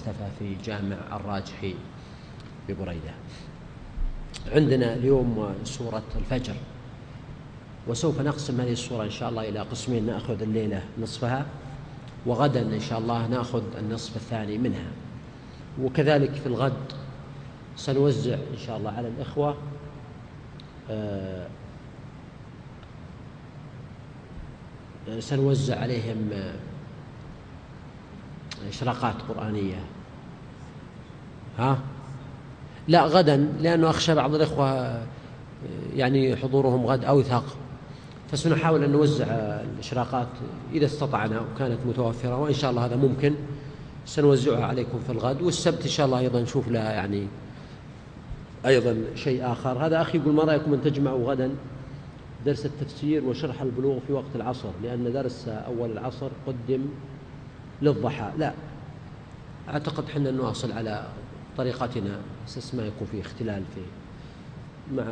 المكثفة في جامع الراجحي ببريدة. عندنا اليوم سورة الفجر. وسوف نقسم هذه السورة إن شاء الله إلى قسمين نأخذ الليلة نصفها وغدا إن شاء الله نأخذ النصف الثاني منها. وكذلك في الغد سنوزع إن شاء الله على الإخوة آه، سنوزع عليهم آه، إشراقات قرآنية. ها؟ لا غدا لأنه أخشى بعض الإخوة يعني حضورهم غد أوثق فسنحاول أن نوزع الإشراقات إذا استطعنا وكانت متوفرة وإن شاء الله هذا ممكن. سنوزعها عليكم في الغد. والسبت إن شاء الله أيضا نشوف لها يعني أيضا شيء آخر. هذا أخي يقول ما رأيكم أن تجمعوا غدا درس التفسير وشرح البلوغ في وقت العصر؟ لأن درس أول العصر قدم للضحى. لا. أعتقد حنا نواصل على طريقتنا. أساس ما يكون في اختلال في مع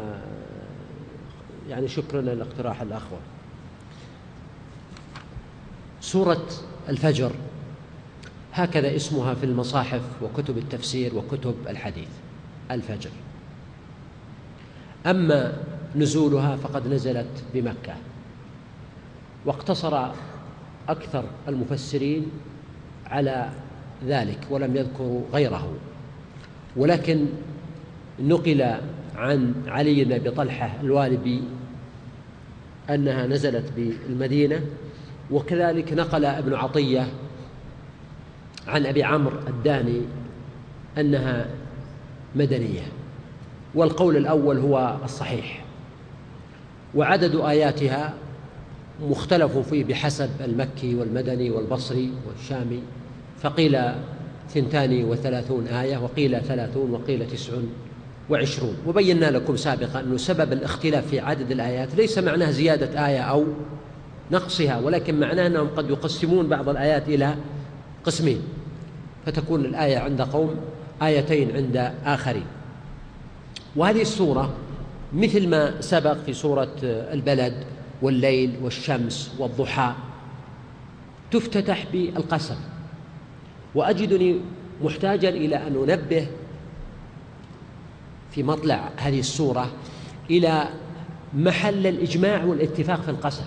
يعني شكرا لاقتراح الأخوة. سورة الفجر. هكذا اسمها في المصاحف وكتب التفسير وكتب الحديث. الفجر. أما نزولها فقد نزلت بمكة. واقتصر أكثر المفسرين على ذلك ولم يذكروا غيره. ولكن نقل عن علي بن أبي طلحة الوالبي أنها نزلت بالمدينة وكذلك نقل ابن عطية عن أبي عمرو الداني أنها مدنية. والقول الأول هو الصحيح وعدد آياتها مختلف فيه بحسب المكي والمدني والبصري والشامي. فقيل ثنتان وثلاثون آية وقيل ثلاثون وقيل تسع وعشرون. وبينا لكم سابقا أنه سبب الاختلاف في عدد الآيات ليس معناه زيادة آية أو نقصها ولكن معناه أنهم قد يقسمون بعض الآيات إلى قسمين. فتكون الآية عند قوم آيتين عند آخرين. وهذه السورة مثل ما سبق في سورة البلد والليل والشمس والضحى. تفتتح بالقسم وأجدني محتاجا إلى أن أنبه في مطلع هذه السورة إلى محل الإجماع والاتفاق في القسم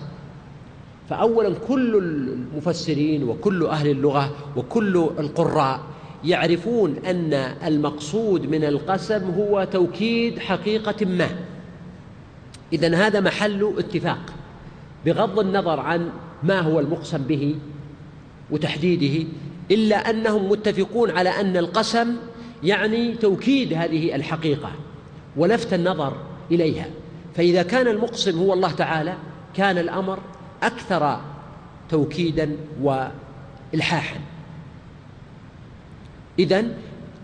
فاولا كل المفسرين وكل أهل اللغة وكل القراء يعرفون أن المقصود من القسم هو توكيد حقيقة ما. اذا هذا محل اتفاق. بغض النظر عن ما هو المقسم به وتحديده إلا أنهم متفقون على أن القسم يعني توكيد هذه الحقيقة ولفت النظر إليها. فإذا كان المقسم هو الله تعالى كان الأمر أكثر توكيدا والحاحا. إذن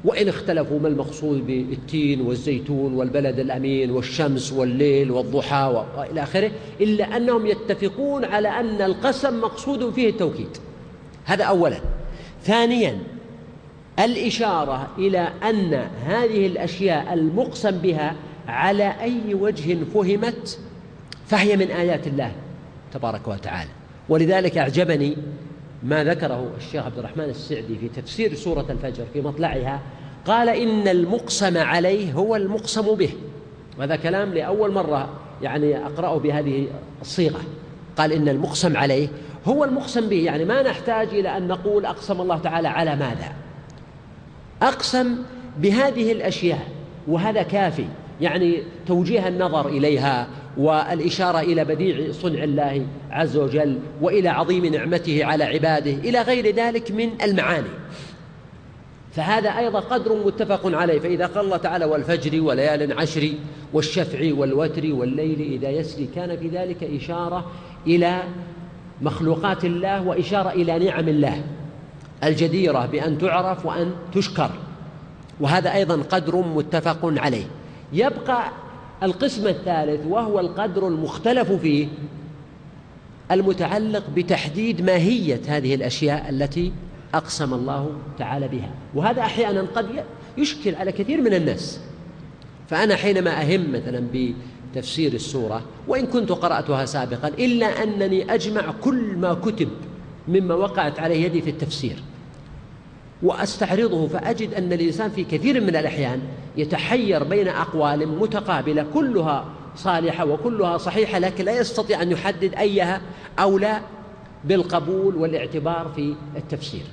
وإن اختلفوا ما المقصود بالتين والزيتون والبلد الأمين والشمس والليل والضحى وإلى آخره إلا أنهم يتفقون على أن القسم مقصود فيه التوكيد. هذا أولا. ثانيا الإشارة إلى أن هذه الأشياء المقسم بها على أي وجه فهمت فهي من آيات الله تبارك وتعالى. ولذلك أعجبني ما ذكره الشيخ عبد الرحمن السعدي في تفسير سورة الفجر في مطلعها قال إن المقسم عليه هو المقسم به. وهذا كلام لأول مرة يعني أقرأه بهذه الصيغة. قال إن المقسم عليه هو المقسم به يعني ما نحتاج إلى أن نقول أقسم الله تعالى على ماذا. أقسم بهذه الأشياء وهذا كافي. يعني توجيه النظر إليها والإشارة إلى بديع صنع الله عز وجل وإلى عظيم نعمته على عباده إلى غير ذلك من المعاني. فهذا أيضا قدر متفق عليه. فإذا قال الله تعالى والفجر وليال عشر والشفع والوتر والليل إذا يسري كان في ذلك إشارة إلى مخلوقات الله وإشارة إلى نعم الله الجديرة بأن تعرف وأن تشكر. وهذا أيضا قدر متفق عليه. يبقى القسم الثالث وهو القدر المختلف فيه المتعلق بتحديد ماهية هذه الأشياء التي أقسم الله تعالى بها. وهذا أحيانا قد يشكل على كثير من الناس. فأنا حينما أهم مثلا بتفسير السورة وإن كنت قرأتها سابقا إلا أنني أجمع كل ما كتب مما وقعت عليه يدي في التفسير. وأستعرضه فأجد أن الإنسان في كثير من الأحيان يتحير بين أقوال متقابلة كلها صالحة وكلها صحيحة لكن لا يستطيع أن يحدد أيها اولى بالقبول والاعتبار في التفسير.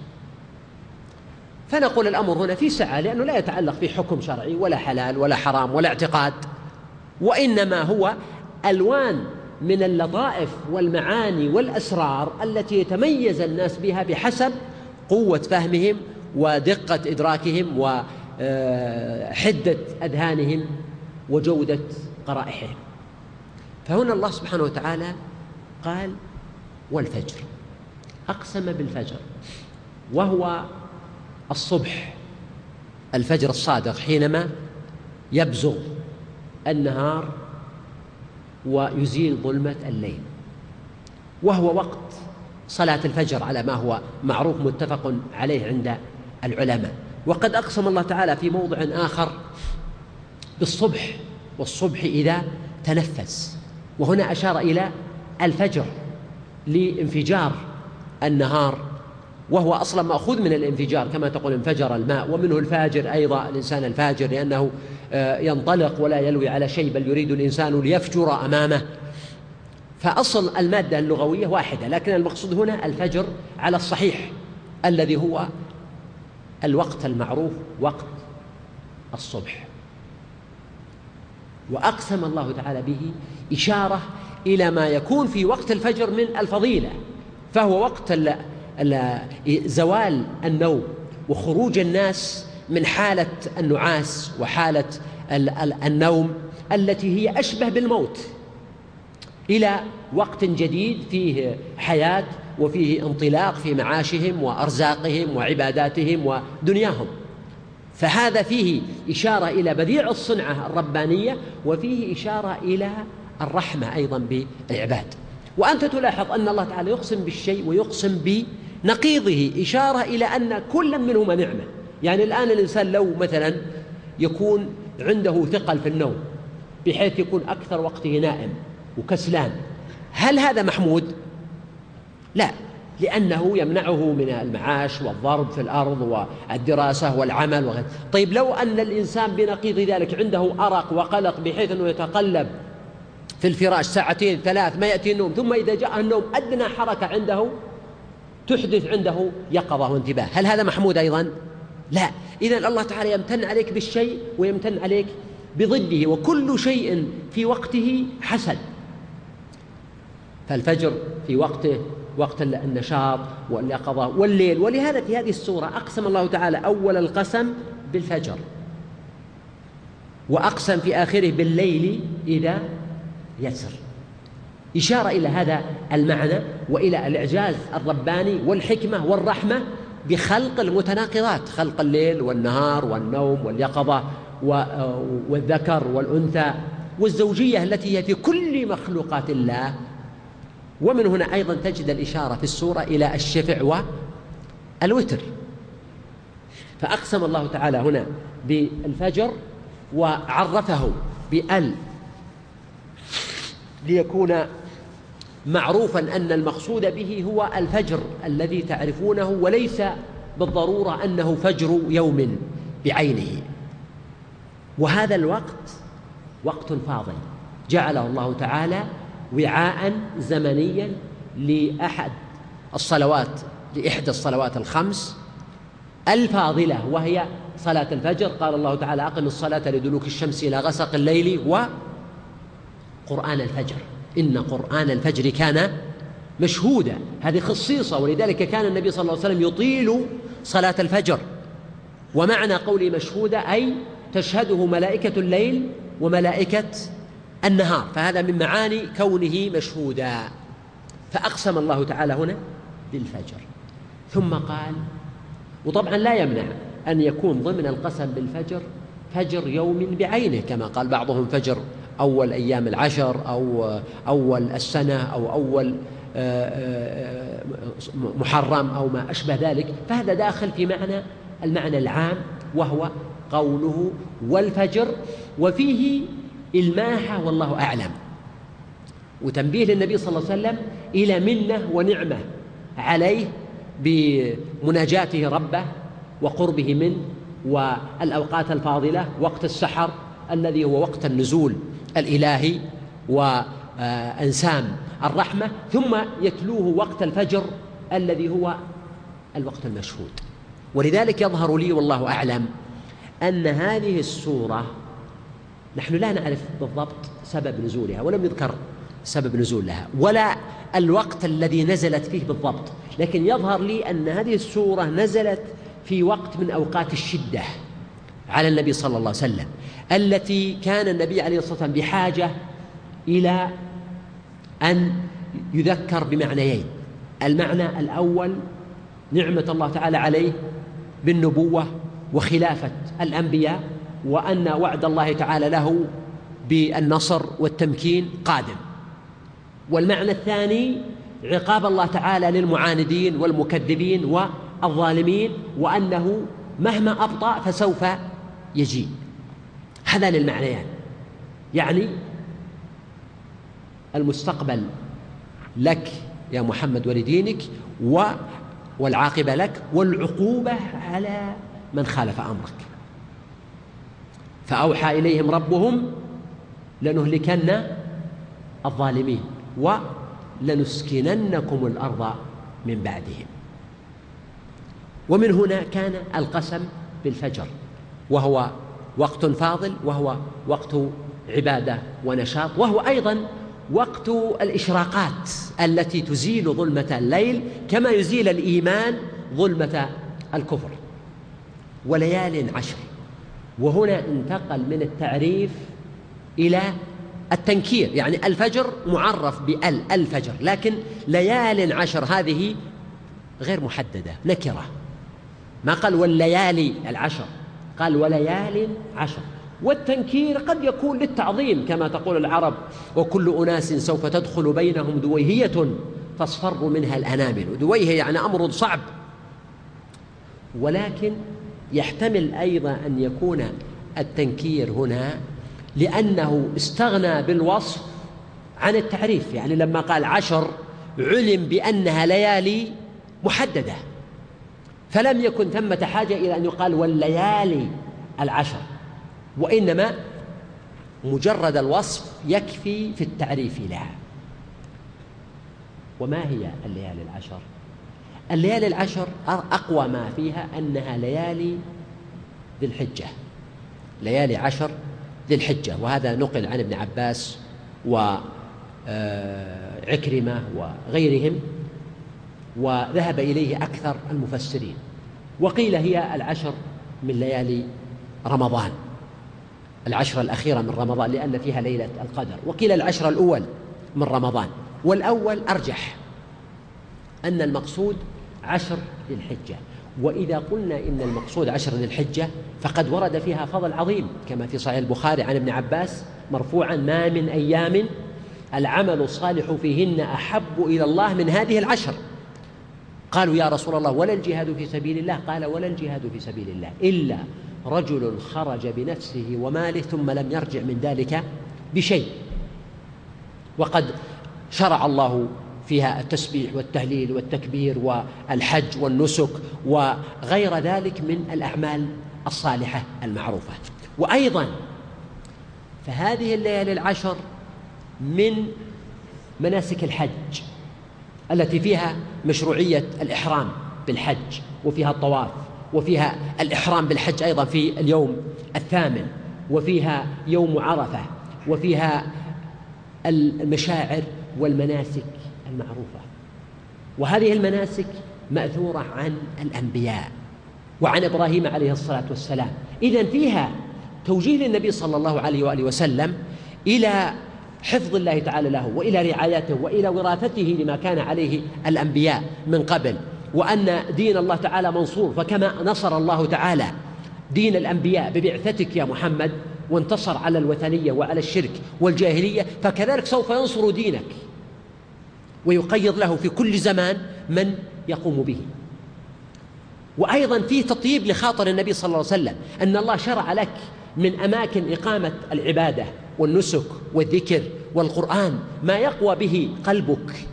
فنقول الأمر هنا في سعة لأنه لا يتعلق في حكم شرعي ولا حلال ولا حرام ولا اعتقاد وإنما هو ألوان من اللطائف والمعاني والأسرار التي يتميز الناس بها بحسب قوة فهمهم ودقة إدراكهم وحدة أذهانهم وجودة قرائحهم. فهنا الله سبحانه وتعالى قال والفجر. أقسم بالفجر. وهو الصبح. الفجر الصادق حينما يبزغ النهار ويزيل ظلمة الليل. وهو وقت صلاة الفجر على ما هو معروف متفق عليه عند العلماء. وقد أقسم الله تعالى في موضع آخر بالصبح والصبح إذا تنفس. وهنا أشار إلى الفجر لانفجار النهار وهو أصلا مأخوذ من الانفجار كما تقول انفجر الماء ومنه الفاجر أيضا الإنسان الفاجر لأنه آه، ينطلق ولا يلوي على شيء بل يريد الإنسان ليفجر أمامه. فأصل المادة اللغوية واحدة لكن المقصود هنا الفجر على الصحيح الذي هو الوقت المعروف وقت الصبح. وأقسم الله تعالى به إشارة إلى ما يكون في وقت الفجر من الفضيلة فهو وقت زوال النوم وخروج الناس من حالة النعاس وحالة النوم التي هي أشبه بالموت إلى وقت جديد فيه حياة وفيه انطلاق في معاشهم وأرزاقهم وعباداتهم ودنياهم. فهذا فيه إشارة إلى بديع الصنعة الربانية وفيه إشارة إلى الرحمة أيضا بالعباد. وأنت تلاحظ أن الله تعالى يقسم بالشيء ويقسم بنقيضه إشارة إلى أن كل منهما نعمة. يعني الآن الإنسان لو مثلا يكون عنده ثقل في النوم بحيث يكون أكثر وقته نائم وكسلان هل هذا محمود؟ لا لأنه يمنعه من المعاش والضرب في الأرض والدراسة والعمل وغيره طيب لو أن الإنسان بنقيض ذلك عنده أرق وقلق بحيث أنه يتقلب في الفراش ساعتين ثلاث ما يأتي النوم ثم إذا جاء النوم أدنى حركة عنده تحدث عنده يقظة وانتباه هل هذا محمود أيضا؟ لا. إذا الله تعالى يمتن عليك بالشيء ويمتن عليك بضده وكل شيء في وقته حسن. فالفجر في وقته وقت النشاط واليقظة والليل. ولهذا في هذه السورة أقسم الله تعالى أول القسم بالفجر وأقسم في آخره بالليل إذا يسر. إشارة إلى هذا المعنى وإلى الإعجاز الرباني والحكمة والرحمة بخلق المتناقضات خلق الليل والنهار والنوم واليقظة والذكر والأنثى والزوجية التي هي في كل مخلوقات الله ومن هنا أيضا تجد الإشارة في السورة إلى الشفع والوتر فأقسم الله تعالى هنا بالفجر وعرفه بأل ليكون معروفا أن المقصود به هو الفجر الذي تعرفونه وليس بالضرورة أنه فجر يوم بعينه. وهذا الوقت وقت فاضل. جعله الله تعالى وعاء زمنيا لأحد الصلوات لإحدى الصلوات الخمس الفاضلة وهي صلاة الفجر. قال الله تعالى أقم الصلاة لدلوك الشمس إلى غسق الليل وقرآن الفجر. إن قرآن الفجر كان مشهودا. هذه خصيصة ولذلك كان النبي صلى الله عليه وسلم يطيل صلاة الفجر. ومعنى قولي مشهودة أي تشهده ملائكة الليل وملائكة النهار فهذا من معاني كونه مشهودا. فأقسم الله تعالى هنا بالفجر. ثم قال وطبعا لا يمنع أن يكون ضمن القسم بالفجر فجر يوم بعينه كما قال بعضهم فجر أول أيام العشر أو أول السنة أو أول آه، آه، محرم أو ما أشبه ذلك. فهذا داخل في معنى المعنى العام وهو قوله والفجر. وفيه الماحة والله أعلم. وتنبيه للنبي صلى الله عليه وسلم إلى منة ونعمة عليه بمناجاته ربه وقربه منه والأوقات الفاضلة وقت السحر الذي هو وقت النزول الإلهي وأنسام الرحمة ثم يتلوه وقت الفجر الذي هو الوقت المشهود. ولذلك يظهر لي والله أعلم أن هذه السورة نحن لا نعرف بالضبط سبب نزولها ولم يذكر سبب نزول لها ولا الوقت الذي نزلت فيه بالضبط. لكن يظهر لي أن هذه السورة نزلت في وقت من أوقات الشدة على النبي صلى الله عليه وسلم التي كان النبي عليه الصلاة والسلام بحاجة إلى أن يذكر بمعنيين. المعنى الأول نعمة الله تعالى عليه بالنبوة وخلافة الأنبياء وأن وعد الله تعالى له بالنصر والتمكين قادم. والمعنى الثاني عقاب الله تعالى للمعاندين والمكذبين والظالمين وأنه مهما أبطأ فسوف يجيء. هذان المعنيان. يعني المستقبل لك يا محمد ولدينك و والعاقبة لك والعقوبة على من خالف أمرك. فأوحى إليهم ربهم لنهلكن الظالمين ولنسكننكم الأرض من بعدهم. ومن هنا كان القسم بالفجر وهو وقت فاضل وهو وقت عبادة ونشاط وهو أيضا وقت الإشراقات التي تزيل ظلمة الليل كما يزيل الإيمان ظلمة الكفر. وليال عشر وهنا انتقل من التعريف إلى التنكير. يعني الفجر معرف بأل الفجر لكن ليال عشر هذه غير محددة نكرة. ما قال والليالي العشر قال وليال عشر. والتنكير قد يكون للتعظيم كما تقول العرب وكل أناس سوف تدخل بينهم دويهية تصفر منها الأنامل دويهية يعني أمر صعب. ولكن يحتمل أيضا أن يكون التنكير هنا لأنه استغنى بالوصف عن التعريف. يعني لما قال عشر علم بأنها ليالي محددة فلم يكن ثمة حاجة إلى أن يقال والليالي العشر وإنما مجرد الوصف يكفي في التعريف لها. وما هي الليالي العشر؟ الليالي العشر أقوى ما فيها أنها ليالي ذي الحجة. ليالي عشر ذي الحجة. وهذا نقل عن ابن عباس وعكرمة وغيرهم وذهب إليه أكثر المفسرين. وقيل هي العشر من ليالي رمضان. العشرة الأخيرة من رمضان لأن فيها ليلة القدر. وقيل العشرة الأول من رمضان. والأول أرجح أن المقصود عشر ذي الحجة. وإذا قلنا إن المقصود عشر ذي الحجة فقد ورد فيها فضل عظيم كما في صحيح البخاري عن ابن عباس مرفوعا ما من أيام العمل الصالح فيهن أحب إلى الله من هذه العشر. قالوا يا رسول الله ولا الجهاد في سبيل الله. قال ولا الجهاد في سبيل الله إلا رجل خرج بنفسه وماله ثم لم يرجع من ذلك بشيء. وقد شرع الله فيها التسبيح والتهليل والتكبير والحج والنسك وغير ذلك من الأعمال الصالحة المعروفة. وأيضا فهذه الليالي العشر من مناسك الحج التي فيها مشروعية الإحرام بالحج وفيها الطواف وفيها الإحرام بالحج أيضا في اليوم الثامن وفيها يوم عرفة وفيها المشاعر والمناسك المعروفة وهذه المناسك مأثورة عن الأنبياء وعن إبراهيم عليه الصلاة والسلام. إذا فيها توجيه للنبي صلى الله عليه وآله وسلم إلى حفظ الله تعالى له وإلى رعايته وإلى وراثته لما كان عليه الأنبياء من قبل. وأن دين الله تعالى منصور. فكما نصر الله تعالى دين الأنبياء ببعثتك يا محمد وانتصر على الوثنية وعلى الشرك والجاهلية فكذلك سوف ينصر دينك. ويقيض له في كل زمان من يقوم به. وأيضا في تطيب لخاطر النبي صلى الله عليه وسلم أن الله شرع لك من أماكن إقامة العبادة والنسك والذكر والقرآن ما يقوى به قلبك.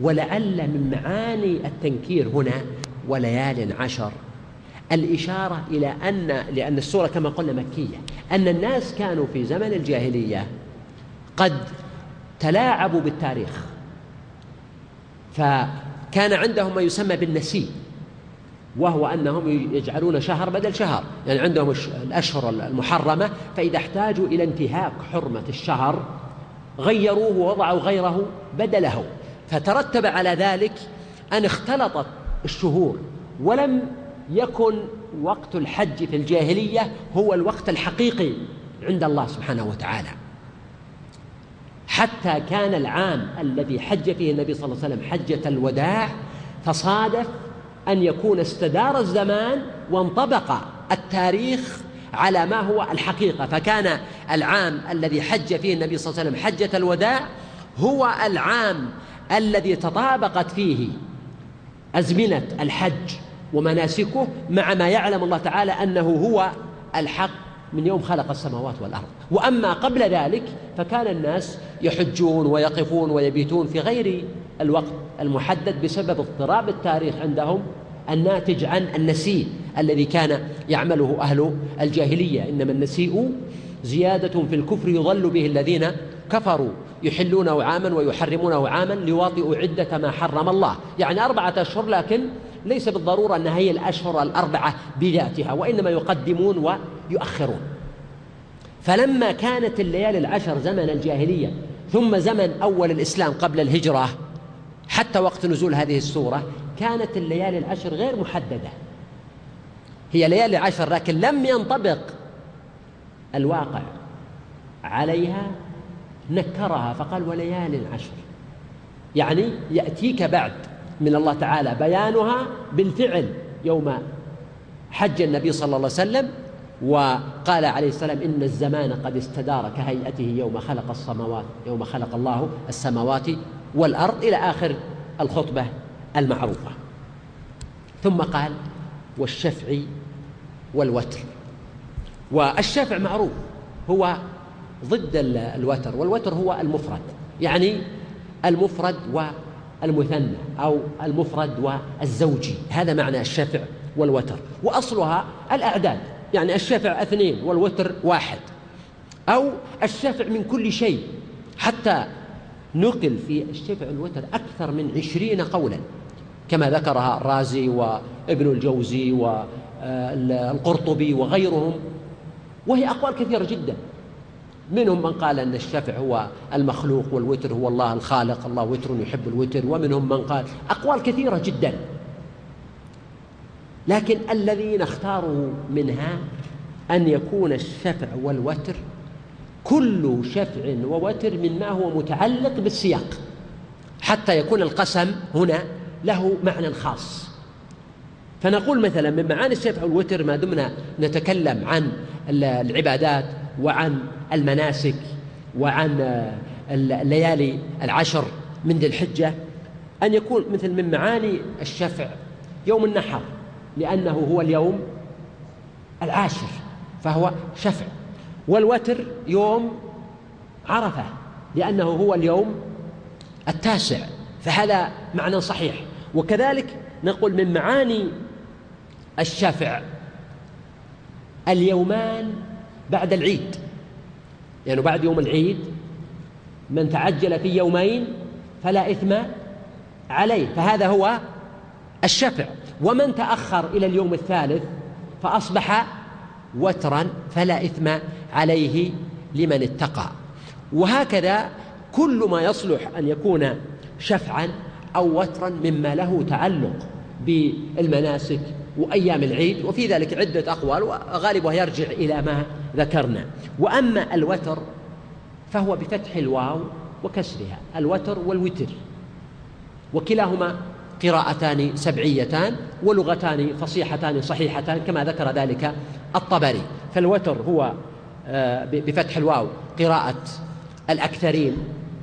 ولعل من معاني التنكير هنا وليال عشر الإشارة إلى أن لأن السورة كما قلنا مكية أن الناس كانوا في زمن الجاهلية قد تلاعبوا بالتاريخ. فكان عندهم ما يسمى بالنسيء وهو أنهم يجعلون شهر بدل شهر. يعني عندهم الأشهر المحرمة فإذا احتاجوا إلى انتهاك حرمة الشهر غيروه ووضعوا غيره بدله. فترتب على ذلك أن اختلطت الشهور ولم يكن وقت الحج في الجاهلية هو الوقت الحقيقي عند الله سبحانه وتعالى. حتى كان العام الذي حج فيه النبي صلى الله عليه وسلم حجة الوداع تصادف أن يكون استدار الزمان وانطبق التاريخ على ما هو الحقيقة. فكان العام الذي حج فيه النبي صلى الله عليه وسلم حجة الوداع هو العام الذي تطابقت فيه أزمنة الحج ومناسكه مع ما يعلم الله تعالى أنه هو الحق من يوم خلق السماوات والأرض. وأما قبل ذلك فكان الناس يحجون ويقفون ويبيتون في غير الوقت المحدد بسبب اضطراب التاريخ عندهم الناتج عن النسيء الذي كان يعمله أهل الجاهلية. إنما النسيء زيادة في الكفر يضل به الذين كفروا يحلونه عاما ويحرمونه عاما ليواطئوا عدة ما حرم الله. يعني أربعة أشهر لكن ليس بالضرورة أنها هي الأشهر الأربعة بذاتها وإنما يقدمون ويؤخرون. فلما كانت الليالي العشر زمن الجاهلية ثم زمن أول الإسلام قبل الهجرة حتى وقت نزول هذه السورة كانت الليالي العشر غير محددة. هي ليالي عشر لكن لم ينطبق الواقع عليها نكرها فقال وليال عشر يعني يأتيك بعد. من الله تعالى بيانها بالفعل يوم حج النبي صلى الله عليه وسلم وقال عليه السلام إن الزمان قد استدار كهيئته يوم خلق السماوات يوم خلق الله السماوات والأرض إلى آخر الخطبة المعروفة. ثم قال والشفع والوتر. والشفع معروف هو ضد الوتر والوتر هو المفرد يعني المفرد والمثنى أو المفرد والزوجي. هذا معنى الشفع والوتر. وأصلها الأعداد. يعني الشفع اثنين والوتر واحد. أو الشفع من كل شيء. حتى نقل في الشفع والوتر أكثر من عشرين قولا. كما ذكرها الرازي وابن الجوزي والقرطبي وغيرهم. وهي أقوال كثيرة جدا. منهم من قال أن الشفع هو المخلوق والوتر هو الله الخالق الله وتر يحب الوتر. ومنهم من قال أقوال كثيرة جدا. لكن الذين اختاروا منها أن يكون الشفع والوتر كل شفع ووتر مما هو متعلق بالسياق. حتى يكون القسم هنا له معنى خاص. فنقول مثلا من معاني الشفع والوتر ما دمنا نتكلم عن العبادات وعن المناسك وعن الليالي العشر من ذي الحجة أن يكون مثل من معاني الشفع يوم النحر لأنه هو اليوم العاشر فهو شفع. والوتر يوم عرفة لأنه هو اليوم التاسع فهذا معنى صحيح. وكذلك نقول من معاني الشفع اليومان بعد العيد. يعني بعد يوم العيد من تعجل في يومين فلا إثم عليه. فهذا هو الشفع. ومن تأخر إلى اليوم الثالث فأصبح وترا فلا إثم عليه لمن اتقى. وهكذا كل ما يصلح أن يكون شفعا أو وترا مما له تعلق بالمناسك وأيام العيد وفي ذلك عدة أقوال وغالبها يرجع إلى ما ذكرنا. وأما الوتر فهو بفتح الواو وكسرها. الوتر والوتر. وكلاهما قراءتان سبعيتان ولغتان فصيحتان صحيحتان كما ذكر ذلك الطبري. فالوتر هو آه، بفتح الواو قراءة الأكثرين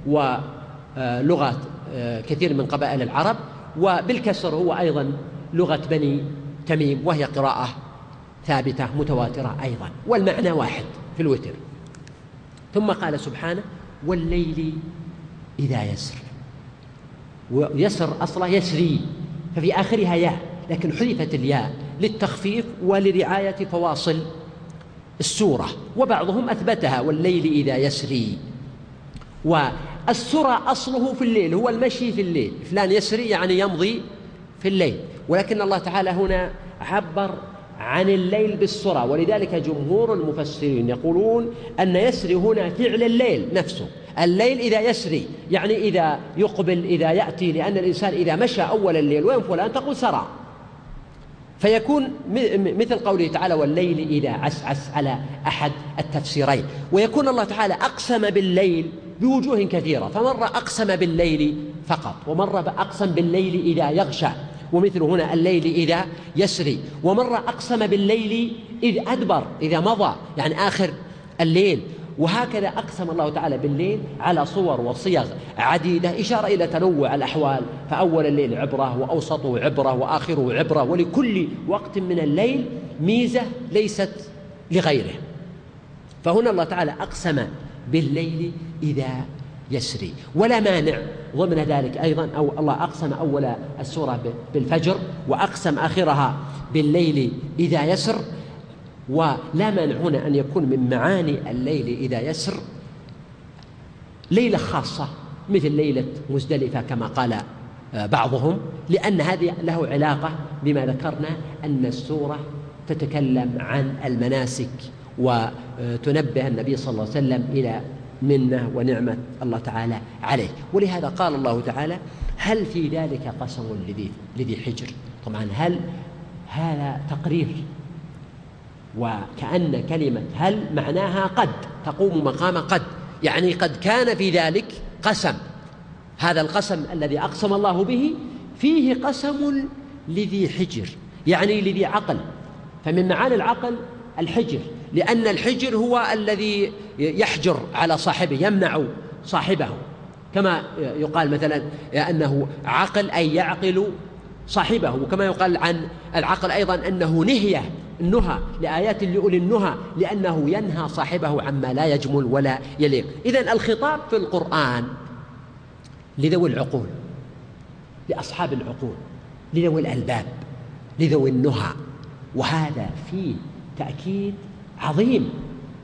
ولغة آه، كثير من قبائل العرب. وبالكسر هو أيضا لغة بني تميم وهي قراءة ثابتة متواترة أيضا والمعنى واحد في الوتر. ثم قال سبحانه والليل إذا يسر. ويسر أصلا يسري ففي آخرها ياء لكن حذفت الياء للتخفيف ولرعاية فواصل السورة وبعضهم أثبتها والليل إذا يسري. والسرى أصله في الليل هو المشي في الليل. فلان يسري يعني يمضي في الليل. ولكن الله تعالى هنا عبر عن الليل بالسرى ولذلك جمهور المفسرين يقولون أن يسري هنا فعل الليل نفسه. الليل إذا يسري يعني إذا يقبل إذا يأتي لأن الإنسان إذا مشى أول الليل وين فلان؟ تقول سرى. فيكون مثل قوله تعالى والليل إذا عسعس على أحد التفسيرين ويكون الله تعالى أقسم بالليل بوجوه كثيرة. فمرة أقسم بالليل فقط ومرة أقسم بالليل إذا يغشى. ومثل هنا الليل إذا يسري. ومرة أقسم بالليل إذ أدبر إذا مضى يعني آخر الليل. وهكذا أقسم الله تعالى بالليل على صور وصيغ عديدة إشارة إلى تنوع الأحوال. فأول الليل عبرة وأوسطه عبرة وآخره عبرة. ولكل وقت من الليل ميزة ليست لغيره. فهنا الله تعالى أقسم بالليل إذا يسري. ولا مانع ضمن ذلك أيضا أو الله أقسم أول السورة بالفجر وأقسم آخرها بالليل إذا يسر ولا مانع هنا أن يكون من معاني الليل إذا يسر. ليلة خاصة مثل ليلة مزدلفة كما قال آه، بعضهم لأن هذه له علاقة بما ذكرنا أن السورة تتكلم عن المناسك وتنبه النبي صلى الله عليه وسلم إلى منة ونعمة الله تعالى عليه. ولهذا قال الله تعالى هل في ذلك قسم لذي, لذي حجر؟ طبعا هل هذا تقرير؟ وكأن كلمة هل معناها قد تقوم مقام قد يعني قد كان في ذلك قسم. هذا القسم الذي أقسم الله به فيه قسم لذي حجر يعني لذي عقل. فمن معاني العقل الحجر لأن الحجر هو الذي يحجر على صاحبه يمنع صاحبه. كما يقال مثلا أنه عقل أي يعقل صاحبه وكما يقال عن العقل أيضا أنه نهية النهى لآيات لأولي النهى لأنه ينهى صاحبه عما لا يجمل ولا يليق. إذا الخطاب في القرآن لذوي العقول لأصحاب العقول لذوي الألباب لذوي النهى. وهذا فيه تأكيد عظيم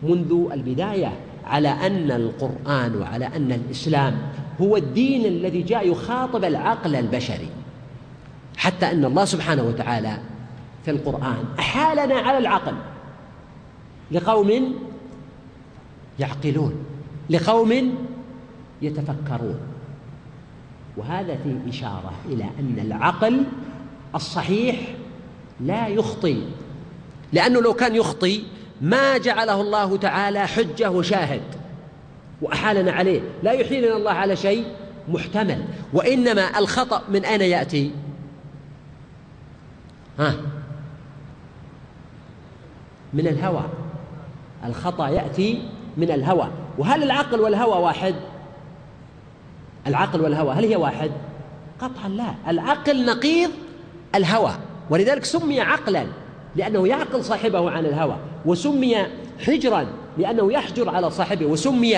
منذ البداية على أن القرآن وعلى أن الإسلام هو الدين الذي جاء يخاطب العقل البشري. حتى أن الله سبحانه وتعالى في القرآن أحالنا على العقل. لقوم يعقلون لقوم يتفكرون. وهذا فيه إشارة إلى أن العقل الصحيح لا يخطي لأنه لو كان يخطي ما جعله الله تعالى حجة وشاهد وأحالنا عليه. لا يحيلنا الله على شيء محتمل. وإنما الخطأ من أين يأتي؟ ها؟ من الهوى. الخطأ يأتي من الهوى. وهل العقل والهوى واحد؟ العقل والهوى هل هي واحد؟ قطعا لا. العقل نقيض الهوى. ولذلك سمي عقلا. لأنه يعقل صاحبه عن الهوى وسمي حجرا لأنه يحجر على صاحبه وسمي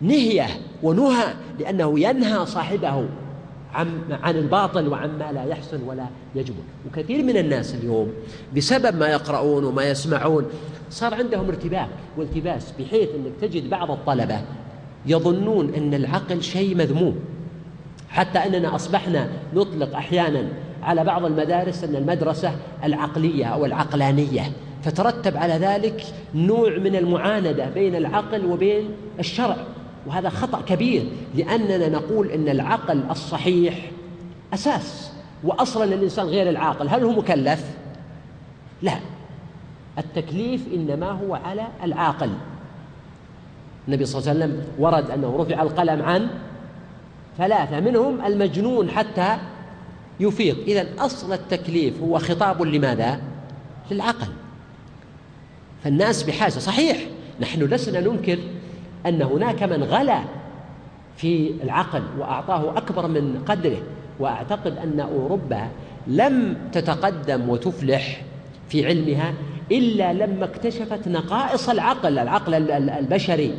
نهية ونهى لأنه ينهى صاحبه عن عن الباطل وعما لا يحسن ولا يجمل وكثير من الناس اليوم بسبب ما يقرؤون وما يسمعون صار عندهم ارتباك والتباس بحيث إنك تجد بعض الطلبة يظنون إن العقل شيء مذموم. حتى إننا أصبحنا نطلق أحيانا على بعض المدارس أن المدرسة العقلية أو العقلانية. فترتب على ذلك نوع من المعاندة بين العقل وبين الشرع. وهذا خطأ كبير لأننا نقول أن العقل الصحيح أساس وأصلا الإنسان غير العاقل. هل هو مكلف؟ لا. التكليف إنما هو على العاقل. النبي صلى الله عليه وسلم ورد أنه رفع القلم عن ثلاثة منهم المجنون حتى يفيق إذا أصل التكليف هو خطاب لماذا؟ للعقل. فالناس بحاجة. صحيح نحن لسنا ننكر أن هناك من غلا في العقل وأعطاه أكبر من قدره وأعتقد أن أوروبا لم تتقدم وتفلح في علمها إلا لما اكتشفت نقائص العقل العقل البشري.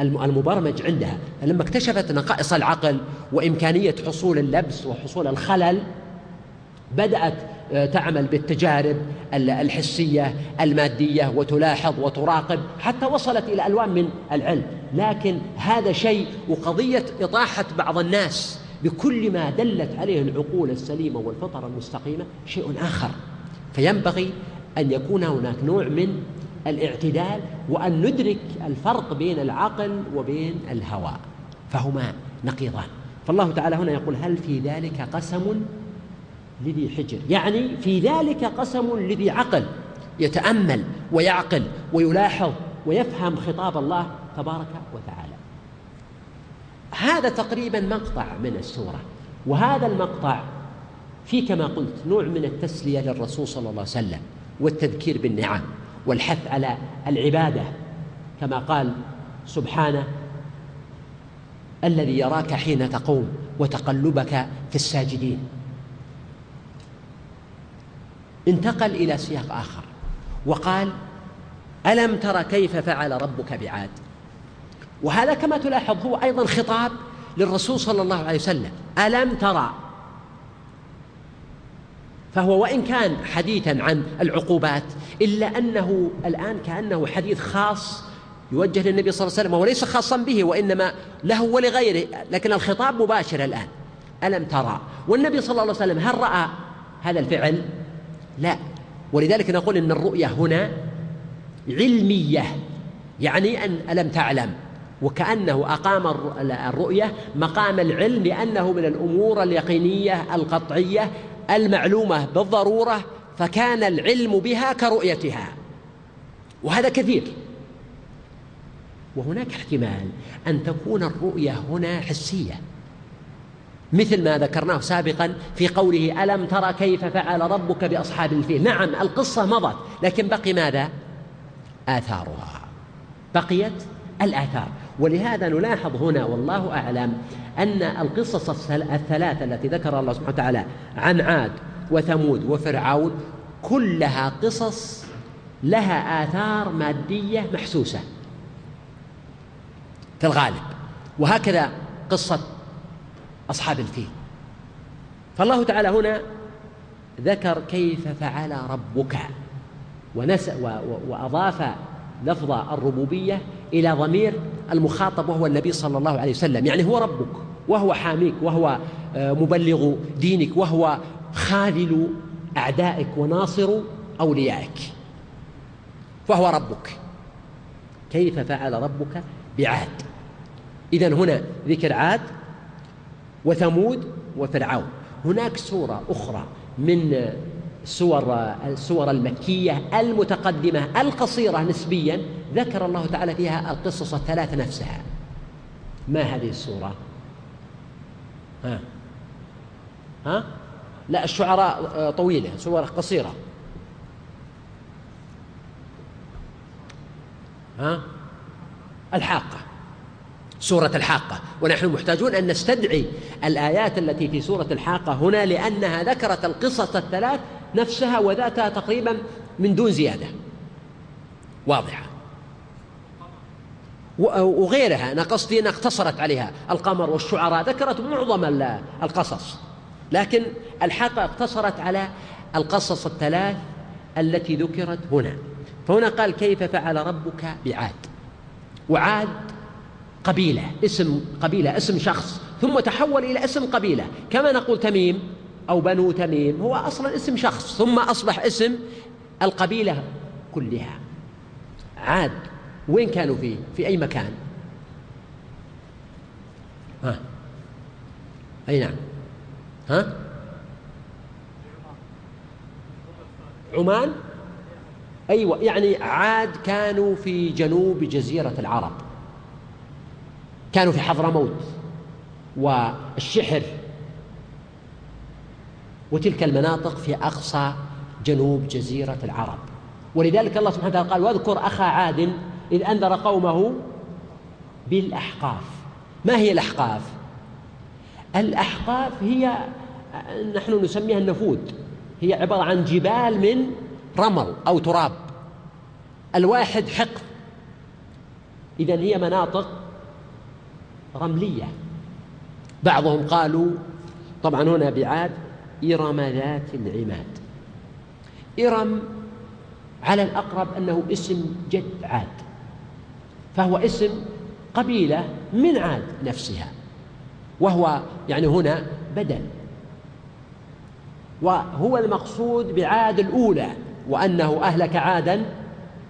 المبرمج عندها. لما اكتشفت نقائص العقل وإمكانية حصول اللبس وحصول الخلل بدأت آه، تعمل بالتجارب الحسية المادية وتلاحظ وتراقب حتى وصلت إلى ألوان من العلم. لكن هذا شيء وقضية إطاحة بعض الناس بكل ما دلت عليه العقول السليمة والفطر المستقيمة شيء آخر. فينبغي أن يكون هناك نوع من الاعتدال وأن ندرك الفرق بين العقل وبين الهوى. فهما نقيضان. فالله تعالى هنا يقول هل في ذلك قسم لذي حجر؟ يعني في ذلك قسم لذي عقل يتأمل ويعقل ويلاحظ ويفهم خطاب الله تبارك وتعالى. هذا تقريبا مقطع من السورة. وهذا المقطع في كما قلت نوع من التسلية للرسول صلى الله عليه وسلم والتذكير بالنعم. والحث على العبادة كما قال سبحانه الذي يراك حين تقوم وتقلبك في الساجدين. انتقل إلى سياق آخر وقال ألم تر كيف فعل ربك بعاد؟ وهذا كما تلاحظ هو أيضا خطاب للرسول صلى الله عليه وسلم ألم ترى فهو وإن كان حديثا عن العقوبات إلا أنه الآن كأنه حديث خاص يوجه للنبي صلى الله عليه وسلم وهو ليس خاصا به وإنما له ولغيره لكن الخطاب مباشر الآن. ألم ترى؟ والنبي صلى الله عليه وسلم هل رأى هذا الفعل؟ لا. ولذلك نقول إن الرؤية هنا علمية يعني أن ألم تعلم؟ وكأنه أقام الرؤية مقام العلم لأنه من الأمور اليقينية القطعية المعلومة بالضرورة فكان العلم بها كرؤيتها. وهذا كثير. وهناك احتمال أن تكون الرؤية هنا حسية. مثل ما ذكرناه سابقا في قوله ألم ترى كيف فعل ربك بأصحاب الفيل؟ نعم القصة مضت لكن بقي ماذا؟ آثارها. بقيت الآثار. ولهذا نلاحظ هنا والله أعلم أن القصص الثلاثة التي ذكر الله سبحانه وتعالى عن عاد وثمود وفرعون كلها قصص لها آثار مادية محسوسة في الغالب. وهكذا قصة أصحاب الفيل. فالله تعالى هنا ذكر كيف فعل ربك ونس وأضاف لفظ الربوبية إلى ضمير المخاطب وهو النبي صلى الله عليه وسلم. يعني هو ربك. وهو حاميك وهو آه، مبلغ دينك وهو خاذل أعدائك وناصر أوليائك. فهو ربك. كيف فعل ربك؟ بعاد إذا هنا ذكر عاد وثمود وفرعون. هناك سورة أخرى من سور السور المكية المتقدمة القصيرة نسبيا ذكر الله تعالى فيها القصص الثلاث نفسها. ما هذه السورة؟ ها. ها؟ لا الشعراء طويلة سورة قصيرة. ها؟ الحاقة سورة الحاقة. ونحن محتاجون أن نستدعي الآيات التي في سورة الحاقة هنا لأنها ذكرت القصص الثلاث نفسها وذاتها تقريبا من دون زيادة. واضحة. وغيرها. أنا قصدي أنها اقتصرت عليها. القمر والشعراء ذكرت معظم القصص. لكن الحاقة اقتصرت على القصص الثلاث التي ذكرت هنا. فهنا قال كيف فعل ربك بعاد؟ وعاد قبيلة اسم قبيلة اسم شخص ثم تحول إلى اسم قبيلة. كما نقول تميم أو بنو تميم هو أصلا اسم شخص ثم أصبح اسم القبيلة كلها. عاد وين كانوا فيه؟ في أي مكان؟ ها. أي نعم. ها. عمان؟ أيوة يعني عاد كانوا في جنوب جزيرة العرب. كانوا في حضرموت والشحر وتلك المناطق في أقصى جنوب جزيرة العرب. ولذلك الله سبحانه وتعالى قال واذكر أخا عاد إذ أنذر قومه بالأحقاف. ما هي الأحقاف؟ الأحقاف هي نحن نسميها النفود هي عبارة عن جبال من رمل أو تراب. الواحد حقف. إذا هي مناطق رملية. بعضهم قالوا طبعا هنا بعاد إرم ذات العماد. إرم على الأقرب أنه اسم جد عاد. فهو اسم قبيلة من عاد نفسها وهو يعني هنا بدل. وهو المقصود بعاد الأولى وأنه أهلك عادا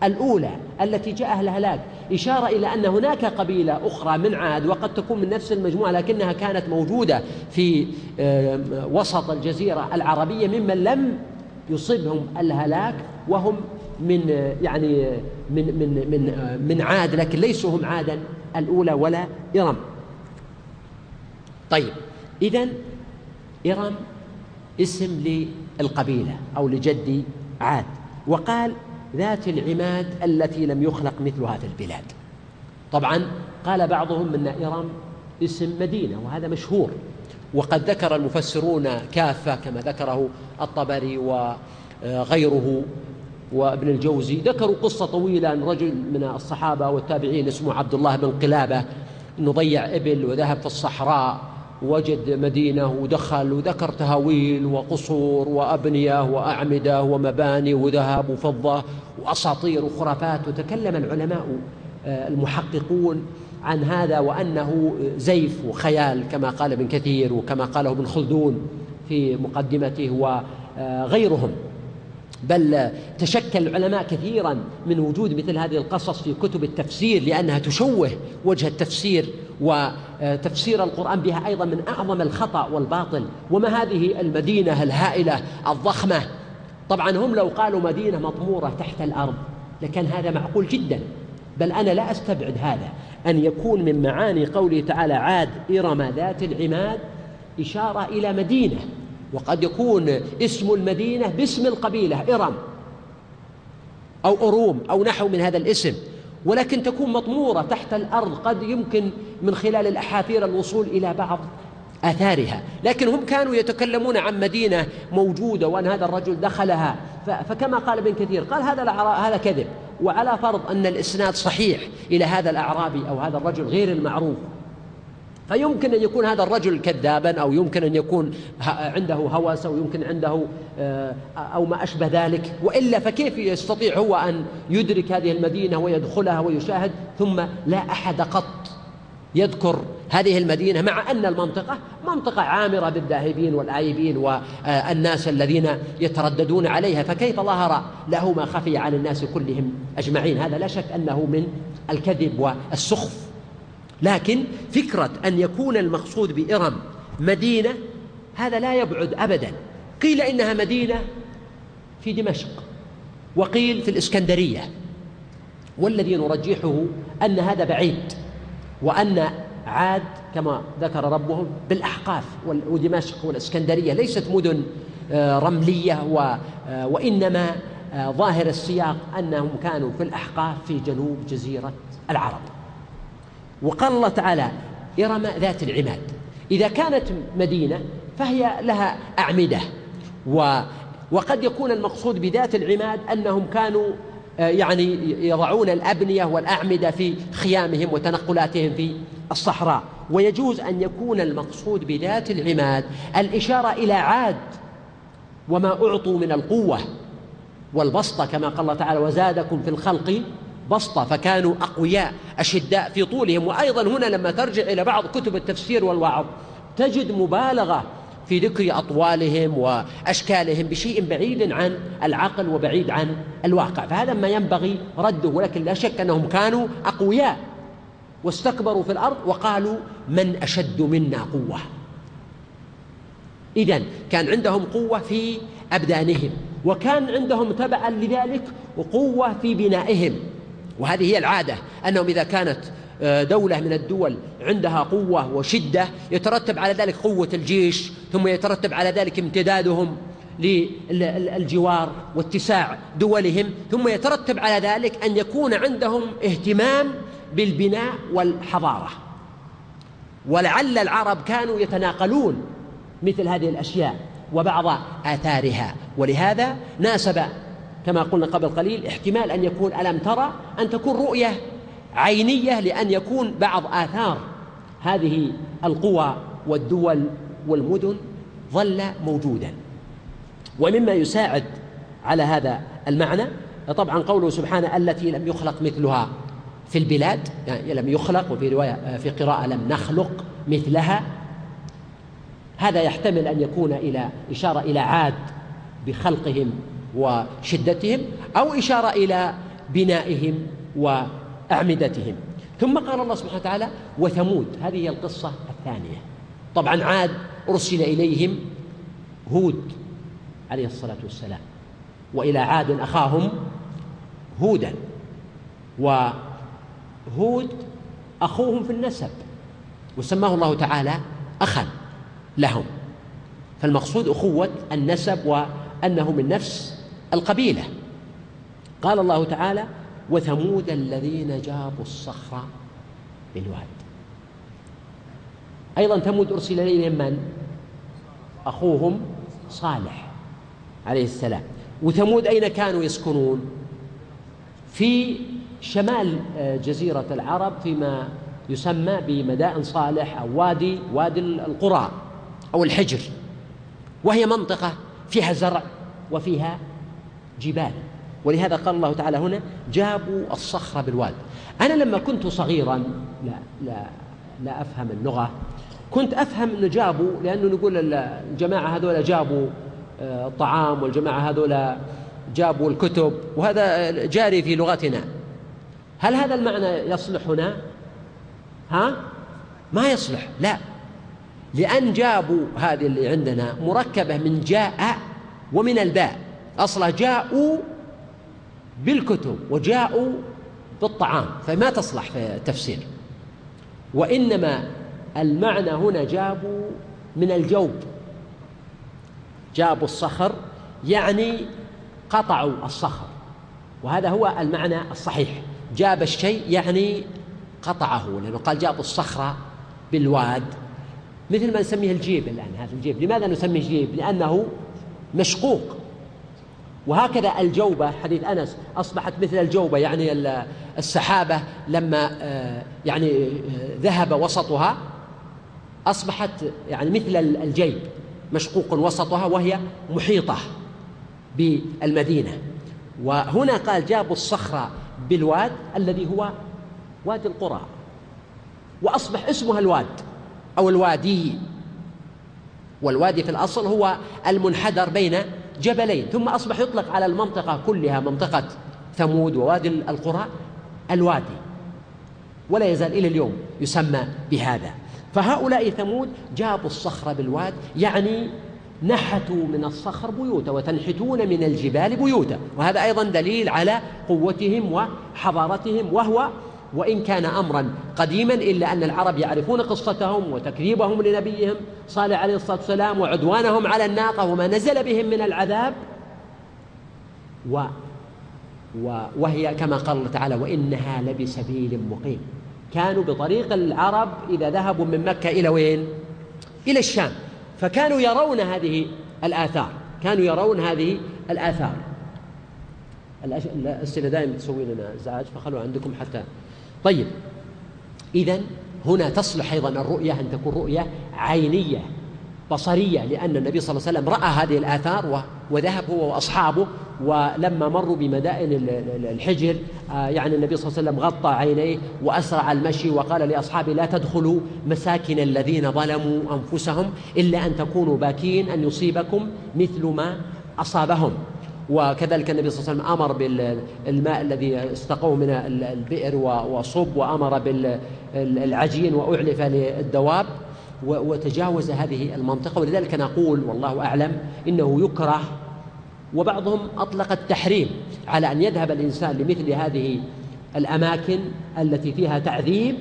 الأولى التي جاء الهلاك إشارة إلى أن هناك قبيلة أخرى من عاد وقد تكون من نفس المجموعة لكنها كانت موجودة في وسط الجزيرة العربية ممن لم يصبهم الهلاك وهم من يعني من من من من عاد لكن ليسوا هم عادا الأولى ولا إرم. طيب إذا إرم اسم للقبيلة أو لجد عاد وقال ذات العماد التي لم يخلق مثلها في البلاد. طبعا قال بعضهم إن إرم اسم مدينة وهذا مشهور. وقد ذكر المفسرون كافة كما ذكره الطبري وغيره. وابن الجوزي ذكروا قصة طويلة عن رجل من الصحابة والتابعين اسمه عبد الله بن قلابة. انه ضيع إبل وذهب في الصحراء وجد مدينة ودخل وذكر تهاويل وقصور وأبنية وأعمدة ومباني وذهب وفضة وأساطير وخرافات. وتكلم العلماء آه، المحققون عن هذا وأنه زيف وخيال كما قال ابن كثير وكما قاله ابن خلدون في مقدمته وغيرهم. بل تشكل العلماء كثيرا من وجود مثل هذه القصص في كتب التفسير لأنها تشوه وجه التفسير وتفسير القرآن بها أيضا من أعظم الخطأ والباطل. وما هذه المدينة الهائلة الضخمة؟ طبعا هم لو قالوا مدينة مطمورة تحت الأرض لكان هذا معقول جدا. بل أنا لا أستبعد هذا أن يكون من معاني قوله تعالى عاد إرم ذات العماد إشارة إلى مدينة. وقد يكون اسم المدينة باسم القبيلة إرم أو أروم أو نحو من هذا الاسم ولكن تكون مطمورة تحت الأرض قد يمكن من خلال الأحافير الوصول إلى بعض آثارها. لكن هم كانوا يتكلمون عن مدينة موجودة وأن هذا الرجل دخلها. فكما قال ابن كثير قال هذا هذا كذب. وعلى فرض أن الإسناد صحيح إلى هذا الأعرابي أو هذا الرجل غير المعروف. فيمكن أن يكون هذا الرجل كذابا أو يمكن أن يكون عنده هوس أو يمكن عنده آه، أو ما أشبه ذلك. وإلا فكيف يستطيع هو أن يدرك هذه المدينة ويدخلها ويشاهد؟ ثم لا أحد قط يذكر هذه المدينة مع أن المنطقة منطقة عامرة بالذاهبين والآيبين والناس الذين يترددون عليها. فكيف ظهر له ما خفي عن الناس كلهم أجمعين؟ هذا لا شك أنه من الكذب والسخف. لكن فكرة أن يكون المقصود بإرم مدينة هذا لا يبعد أبدا. قيل إنها مدينة في دمشق وقيل في الإسكندرية. والذي نرجحه أن هذا بعيد وأن عاد كما ذكر ربهم بالأحقاف ودمشق والإسكندرية ليست مدن آه، رملية آه، وإنما آه، ظاهر السياق أنهم كانوا في الأحقاف في جنوب جزيرة العرب. وقال الله تعالى إرم ذات العماد. إذا كانت مدينة فهي لها أعمدة و وقد يكون المقصود بذات العماد أنهم كانوا آه، يعني يضعون الأبنية والأعمدة في خيامهم وتنقلاتهم في الصحراء. ويجوز أن يكون المقصود بذات العماد الإشارة إلى عاد وما أعطوا من القوة والبسطة كما قال الله تعالى وزادكم في الخلق بسطة فكانوا أقوياء أشداء في طولهم. وأيضا هنا لما ترجع إلى بعض كتب التفسير والوعظ تجد مبالغة في ذكر أطوالهم وأشكالهم بشيء بعيد عن العقل وبعيد عن الواقع. فهذا ما ينبغي رده ولكن لا شك أنهم كانوا أقوياء. واستكبروا في الأرض وقالوا من أشد منا قوة. إذا كان عندهم قوة في أبدانهم وكان عندهم تبعا لذلك قوة في بنائهم. وهذه هي العادة أنهم إذا كانت آه، دولة من الدول عندها قوة وشدة يترتب على ذلك قوة الجيش ثم يترتب على ذلك امتدادهم للجوار واتساع دولهم ثم يترتب على ذلك أن يكون عندهم اهتمام بالبناء والحضارة. ولعل العرب كانوا يتناقلون مثل هذه الأشياء وبعض آثارها ولهذا ناسب كما قلنا قبل قليل احتمال أن يكون ألم ترى أن تكون رؤية عينية لأن يكون بعض آثار هذه القوى والدول والمدن ظل موجودا. ومما يساعد على هذا المعنى طبعا قوله سبحانه التي لم يخلق مثلها في البلاد يعني لم يخلق وفي رواية في قراءة لم نخلق مثلها هذا يحتمل أن يكون إلى إشارة إلى عاد بخلقهم وشدتهم أو إشارة إلى بنائهم وأعمدتهم. ثم قال الله سبحانه وتعالى وثمود هذه هي القصة الثانية. طبعا عاد أرسل إليهم هود عليه الصلاة والسلام وإلى عاد أخاهم هودا وهود أخوهم في النسب وسماه الله تعالى أخا لهم. فالمقصود أخوة النسب وأنه من نفس القبيلة قال الله تعالى وثمود الذين جابوا الصخر بالواد أيضا ثمود أرسل إليهم من؟ أخوهم صالح عليه السلام وثمود أين كانوا يسكنون؟ في شمال آه، جزيرة العرب فيما يسمى بمدائن صالح أو وادي وادي القرى أو الحجر وهي منطقة فيها زرع وفيها جبال. ولهذا قال الله تعالى هنا جابوا الصخر بالواد. أنا لما كنت صغيرا لا لا لا أفهم اللغة. كنت أفهم أنه جابوا لأنه نقول الجماعة هذول جابوا الطعام آه، والجماعة هذول جابوا الكتب. وهذا جاري في لغتنا. هل هذا المعنى يصلح هنا؟ ها؟ ما يصلح لا. لأن جابوا هذه اللي عندنا مركبة من جاء ومن الباء. أصلها جاءوا بالكتب وجاءوا بالطعام فما تصلح في التفسير. وإنما المعنى هنا جابوا من الجوب. جابوا الصخر يعني قطعوا الصخر. وهذا هو المعنى الصحيح. جاب الشيء يعني قطعه لأنه قال جابوا الصخرة بالواد. مثل ما نسميه الجيب الآن هذا الجيب. لماذا نسميه جيب؟ لأنه مشقوق. وهكذا الجوبة حديث أنس أصبحت مثل الجوبة يعني السحابة لما آه، يعني آه، ذهب وسطها أصبحت يعني مثل الجيب مشقوق وسطها وهي محيطة بالمدينة. وهنا قال جابوا الصخرة بالواد الذي هو وادي القرى. وأصبح اسمها الواد أو الوادي. والوادي في الأصل هو المنحدر بين جبلين ثم أصبح يطلق على المنطقة كلها منطقة ثمود ووادي القرى الوادي ولا يزال إلى اليوم يسمى بهذا. فهؤلاء ثمود جابوا الصخر بالواد يعني نحتوا من الصخر بيوتا وتنحتون من الجبال بيوتا وهذا أيضا دليل على قوتهم وحضارتهم وهو وإن كان أمرا قديما إلا أن العرب يعرفون قصتهم وتكذيبهم لنبيهم صالح عليه الصلاة والسلام وعدوانهم على الناقة وما نزل بهم من العذاب. و وهي كما قال الله تعالى وإنها لبسبيل مقيم. كانوا بطريق العرب إذا ذهبوا من مكة إلى وين؟ إلى الشام. فكانوا يرون هذه الآثار. كانوا يرون هذه الآثار. الأسئلة دائما تسوي لنا إزعاج فخلوا عندكم حتى طيب. إذا هنا تصلح أيضا الرؤية أن تكون رؤية عينية بصرية لأن النبي صلى الله عليه وسلم رأى هذه الآثار وذهب هو وأصحابه ولما مروا بمدائن الحجر آه، يعني النبي صلى الله عليه وسلم غطى عينيه وأسرع المشي وقال لأصحابه لا تدخلوا مساكن الذين ظلموا أنفسهم إلا أن تكونوا باكين أن يصيبكم مثل ما أصابهم. وكذلك النبي صلى الله عليه وسلم أمر بالماء الذي استقوه من البئر وصب وأمر بالعجين وأعلف للدواب وتجاوز هذه المنطقة. ولذلك نقول والله أعلم إنه يكره وبعضهم أطلق التحريم على أن يذهب الإنسان لمثل هذه الأماكن التي فيها تعذيب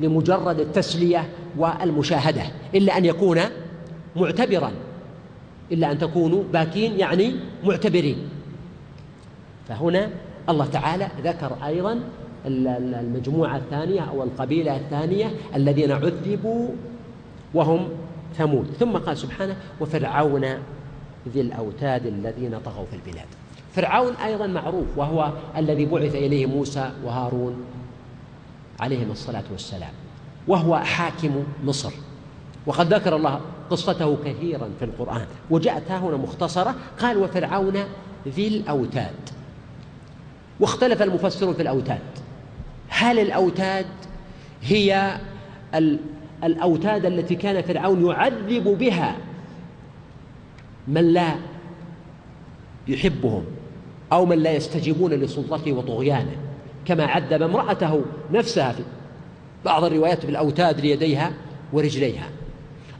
لمجرد التسلية والمشاهدة إلا أن يكون معتبرا. إلا أن تكونوا باكين يعني معتبرين. فهنا الله تعالى ذكر أيضا المجموعة الثانية أو القبيلة الثانية الذين عذبوا وهم ثمود. ثم قال سبحانه وفرعون ذي الأوتاد الذين طغوا في البلاد. فرعون أيضا معروف وهو الذي بعث إليه موسى وهارون عليهم الصلاة والسلام وهو حاكم مصر. وقد ذكر الله قصته كثيرا في القرآن. وجاءت هنا مختصرة قال وفرعون ذي الأوتاد. واختلف المفسرون في الأوتاد. هل الأوتاد هي الأوتاد التي كان فرعون يعذب بها من لا يحبهم أو من لا يستجيبون لسلطته وطغيانه؟ كما عذب امرأته نفسها في بعض الروايات بالأوتاد ليديها ورجليها.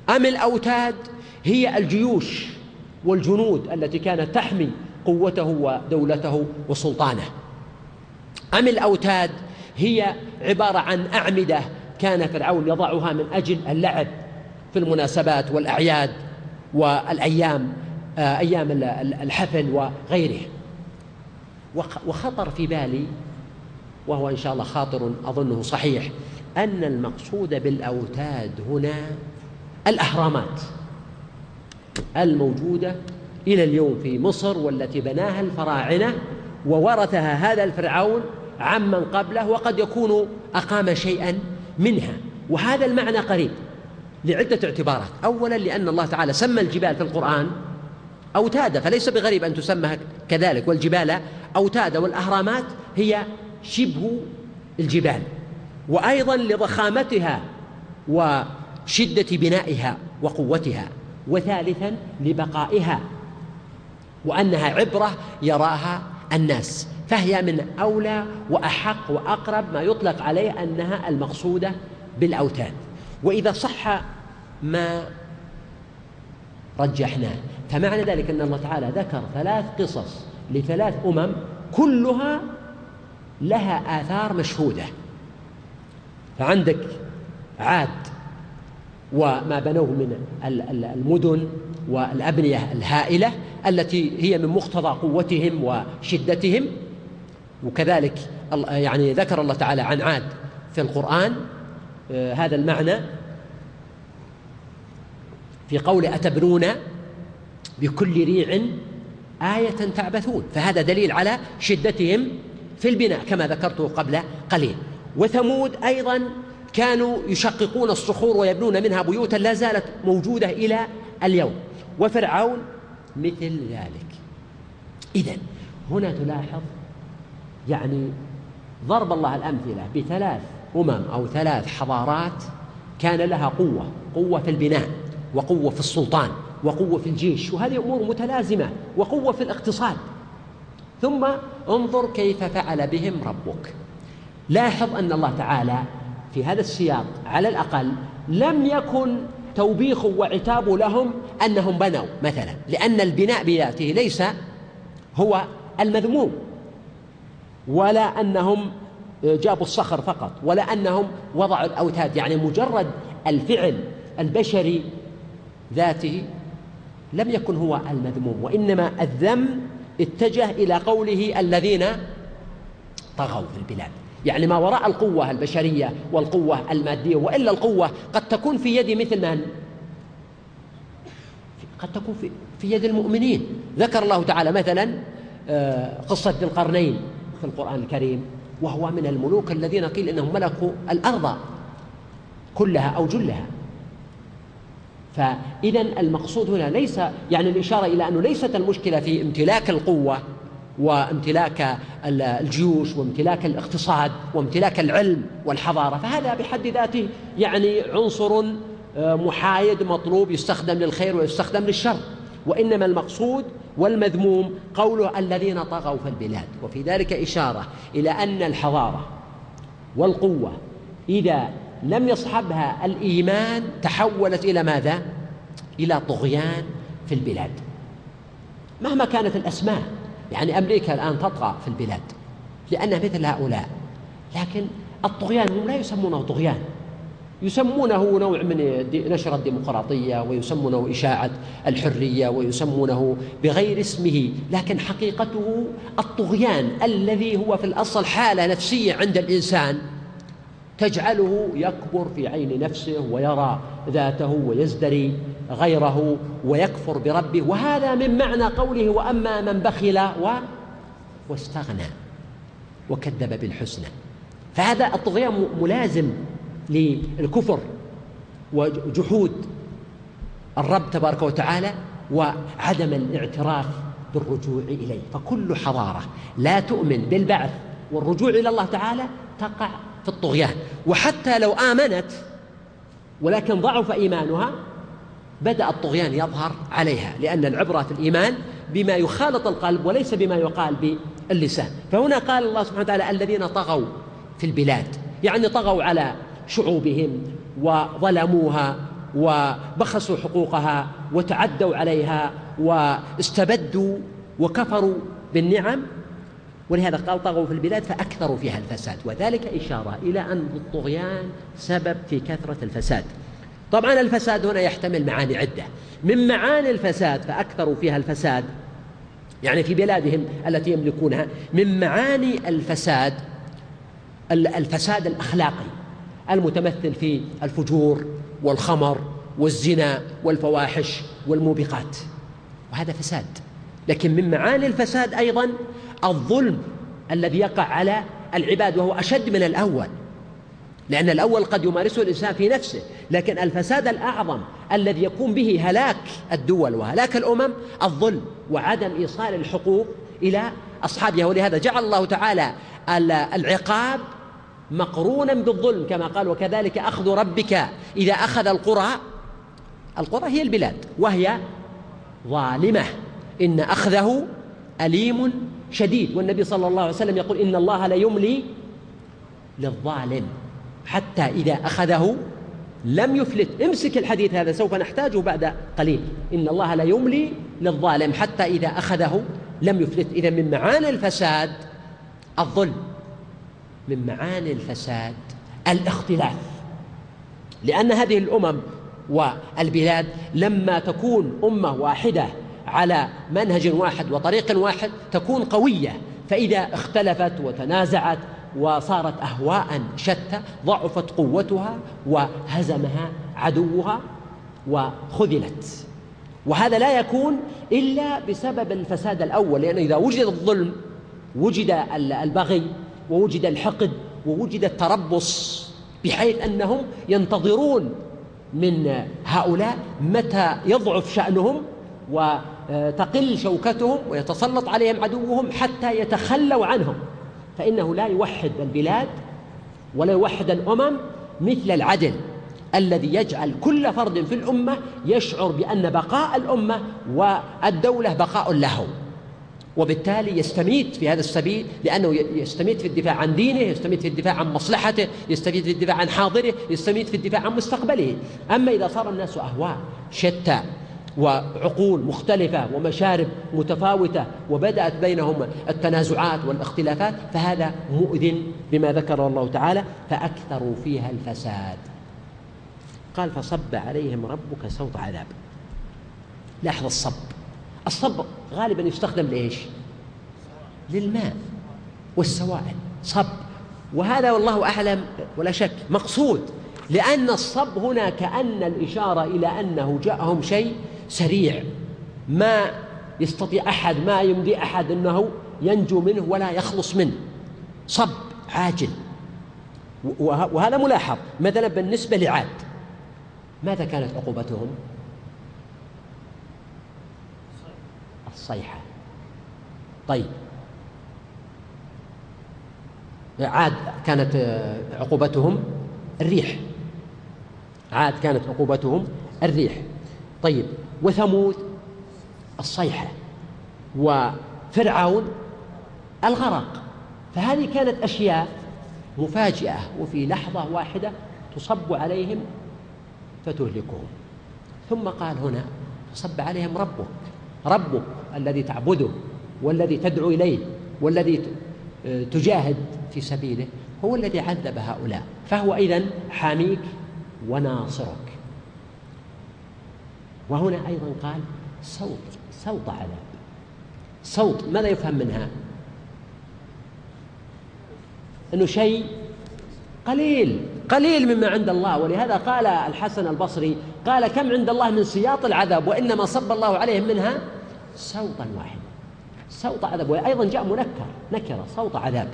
أم الأوتاد؟ هي الجيوش والجنود التي كانت تحمي قوته ودولته وسلطانه. أم الأوتاد؟ هي عبارة عن أعمدة كان فرعون يضعها من أجل اللعب في المناسبات والأعياد والأيام آه، أيام الحفل وغيره. وخطر في بالي وهو إن شاء الله خاطر أظنه صحيح أن المقصود بالأوتاد هنا الأهرامات الموجودة إلى اليوم في مصر والتي بناها الفراعنة وورثها هذا الفرعون عمن قبله وقد يكون أقام شيئا منها. وهذا المعنى قريب لعدة اعتبارات. أولا لأن الله تعالى سمى الجبال في القرآن أوتادا فليس بغريب أن تسمى كذلك. والجبال أوتادا والأهرامات هي شبه الجبال. وأيضا لضخامتها وشدة بنائها وقوتها وثالثا لبقائها وأنها عبرة يراها الناس فهي من أولى وأحق وأقرب ما يطلق عليه أنها المقصودة بالأوتاد. وإذا صح ما رجحناه فمعنى ذلك أن الله تعالى ذكر ثلاث قصص لثلاث أمم كلها لها آثار مشهودة. فعندك عاد وما بنوه من المدن والأبنية الهائلة التي هي من مقتضى قوتهم وشدتهم. وكذلك يعني ذكر الله تعالى عن عاد في القرآن آه، هذا المعنى في قول أتبنون بكل ريع آية تعبثون. فهذا دليل على شدتهم في البناء كما ذكرته قبل قليل. وثمود أيضا كانوا يشققون الصخور ويبنون منها بيوتا لا زالت موجودة إلى اليوم. وفرعون مثل ذلك. إذا هنا تلاحظ يعني ضرب الله الأمثلة بثلاث أمم أو ثلاث حضارات كان لها قوة قوة في البناء وقوة في السلطان وقوة في الجيش وهذه أمور متلازمة وقوة في الاقتصاد. ثم انظر كيف فعل بهم ربك. لاحظ أن الله تعالى في هذا السياق على الأقل لم يكن توبيخ وعتاب لهم أنهم بنوا مثلا لأن البناء بذاته ليس هو المذموم ولا أنهم جابوا الصخر فقط ولا أنهم وضعوا الأوتاد يعني مجرد الفعل البشري ذاته لم يكن هو المذموم وإنما الذم اتجه إلى قوله الذين طغوا في البلاد. يعني ما وراء القوة البشرية والقوة المادية وإلا القوة قد تكون في يد مثل من؟ قد تكون في, في يد المؤمنين. ذكر الله تعالى مثلا آه، قصة ذي القرنين في القرآن الكريم وهو من الملوك الذين قيل إنهم ملكوا الأرض كلها أو جلها. فإذا المقصود هنا ليس يعني الإشارة إلى أنه ليست المشكلة في امتلاك القوة وامتلاك الجيوش وامتلاك الاقتصاد وامتلاك العلم والحضارة فهذا بحد ذاته يعني عنصر آه، محايد مطلوب يستخدم للخير ويستخدم للشر. وإنما المقصود والمذموم قوله الذين طغوا في البلاد. وفي ذلك إشارة إلى أن الحضارة والقوة إذا لم يصحبها الإيمان تحولت إلى ماذا؟ إلى طغيان في البلاد. مهما كانت الأسماء يعني أمريكا الآن تطغى في البلاد لأنها مثل هؤلاء. لكن الطغيان هم لا يسمونه طغيان. يسمونه نوع من نشر الديمقراطية ويسمونه إشاعة الحرية ويسمونه بغير اسمه. لكن حقيقته الطغيان الذي هو في الأصل حالة نفسية عند الإنسان تجعله يكبر في عين نفسه ويرى ذاته ويزدري. غيره ويكفر بربه. وهذا من معنى قوله وأما من بخل و واستغنى وكذب بالحسنى. فهذا الطغيان ملازم للكفر وجحود الرب تبارك وتعالى وعدم الاعتراف بالرجوع إليه. فكل حضارة لا تؤمن بالبعث والرجوع إلى الله تعالى تقع في الطغيان. وحتى لو آمنت ولكن ضعف إيمانها بدأ الطغيان يظهر عليها لأن العبرة في الإيمان بما يخالط القلب وليس بما يقال باللسان. فهنا قال الله سبحانه وتعالى الذين طغوا في البلاد يعني طغوا على شعوبهم وظلموها وبخسوا حقوقها وتعدوا عليها واستبدوا وكفروا بالنعم. ولهذا قال طغوا في البلاد فأكثروا فيها الفساد وذلك إشارة إلى أن الطغيان سبب في كثرة الفساد. طبعا الفساد هنا يحتمل معاني عدة. من معاني الفساد فأكثروا فيها الفساد يعني في بلادهم التي يملكونها من معاني الفساد الفساد الأخلاقي المتمثل في الفجور والخمر والزنا والفواحش والموبقات. وهذا فساد. لكن من معاني الفساد أيضا الظلم الذي يقع على العباد وهو أشد من الأول. لأن الأول قد يمارسه الإنسان في نفسه لكن الفساد الأعظم الذي يكون به هلاك الدول وهلاك الأمم الظلم وعدم إيصال الحقوق إلى أصحابها. ولهذا جعل الله تعالى العقاب مقرونا بالظلم كما قال وكذلك أخذ ربك إذا أخذ القرى. القرى هي البلاد وهي ظالمة. إن أخذه أليم شديد. والنبي صلى الله عليه وسلم يقول إن الله ليملي للظالم. حتى إذا أخذه لم يفلت. امسك الحديث هذا سوف نحتاجه بعد قليل. إن الله ليملي للظالم. حتى إذا أخذه لم يفلت. إذا من معاني الفساد الظلم. من معاني الفساد الاختلاف. لأن هذه الأمم والبلاد لما تكون أمة واحدة على منهج واحد وطريق واحد تكون قوية. فإذا اختلفت وتنازعت وصارت أهواء شتى ضعفت قوتها وهزمها عدوها وخذلت. وهذا لا يكون إلا بسبب الفساد الأول لأن إذا وجد الظلم وجد البغي ووجد الحقد ووجد التربص بحيث أنهم ينتظرون من هؤلاء متى يضعف شأنهم وتقل شوكتهم ويتسلط عليهم عدوهم حتى يتخلوا عنهم. فإنه لا يوحد البلاد ولا يوحد الأمم مثل العدل الذي يجعل كل فرد في الأمة يشعر بأن بقاء الأمة والدولة بقاء له. وبالتالي يستميت في هذا السبيل لأنه يستميت في الدفاع عن دينه يستميت في الدفاع عن مصلحته يستميت في الدفاع عن حاضره يستميت في الدفاع عن مستقبله. أما إذا صار الناس أهواء شتى وعقول مختلفة ومشارب متفاوتة وبدأت بينهم التنازعات والاختلافات فهذا مؤذن بما ذكر الله تعالى فأكثروا فيها الفساد. قال فصب عليهم ربك صوت عذاب. لاحظ الصب. الصب غالبا يستخدم لإيش؟ للماء والسوائل. صب. وهذا والله أعلم ولا شك مقصود لأن الصب هنا كأن الإشارة إلى أنه جاءهم شيء سريع. ما يستطيع أحد ما يمضي أحد أنه ينجو منه ولا يخلص منه. صب عاجل. وهذا ملاحظ. مثلا بالنسبة لعاد ماذا كانت عقوبتهم؟ الصيحة. طيب. عاد كانت عقوبتهم الريح. عاد كانت عقوبتهم الريح. طيب. وثمود الصيحة وفرعون الغرق. فهذه كانت أشياء مفاجئة وفي لحظة واحدة تصب عليهم فتهلكهم. ثم قال هنا صب عليهم ربك ربك الذي تعبده والذي تدعو إليه والذي تجاهد في سبيله هو الذي عذب هؤلاء. فهو إذن حاميك وناصرك. وهنا أيضا قال صوت صوت عذاب صوت ماذا يفهم منها؟ أنه شيء قليل قليل مما عند الله. ولهذا قال الحسن البصري قال كم عند الله من سياط العذاب وإنما صب الله عليهم منها صوتا واحدا. صوت عذاب وأيضا جاء منكر نكرة صوت عذاب.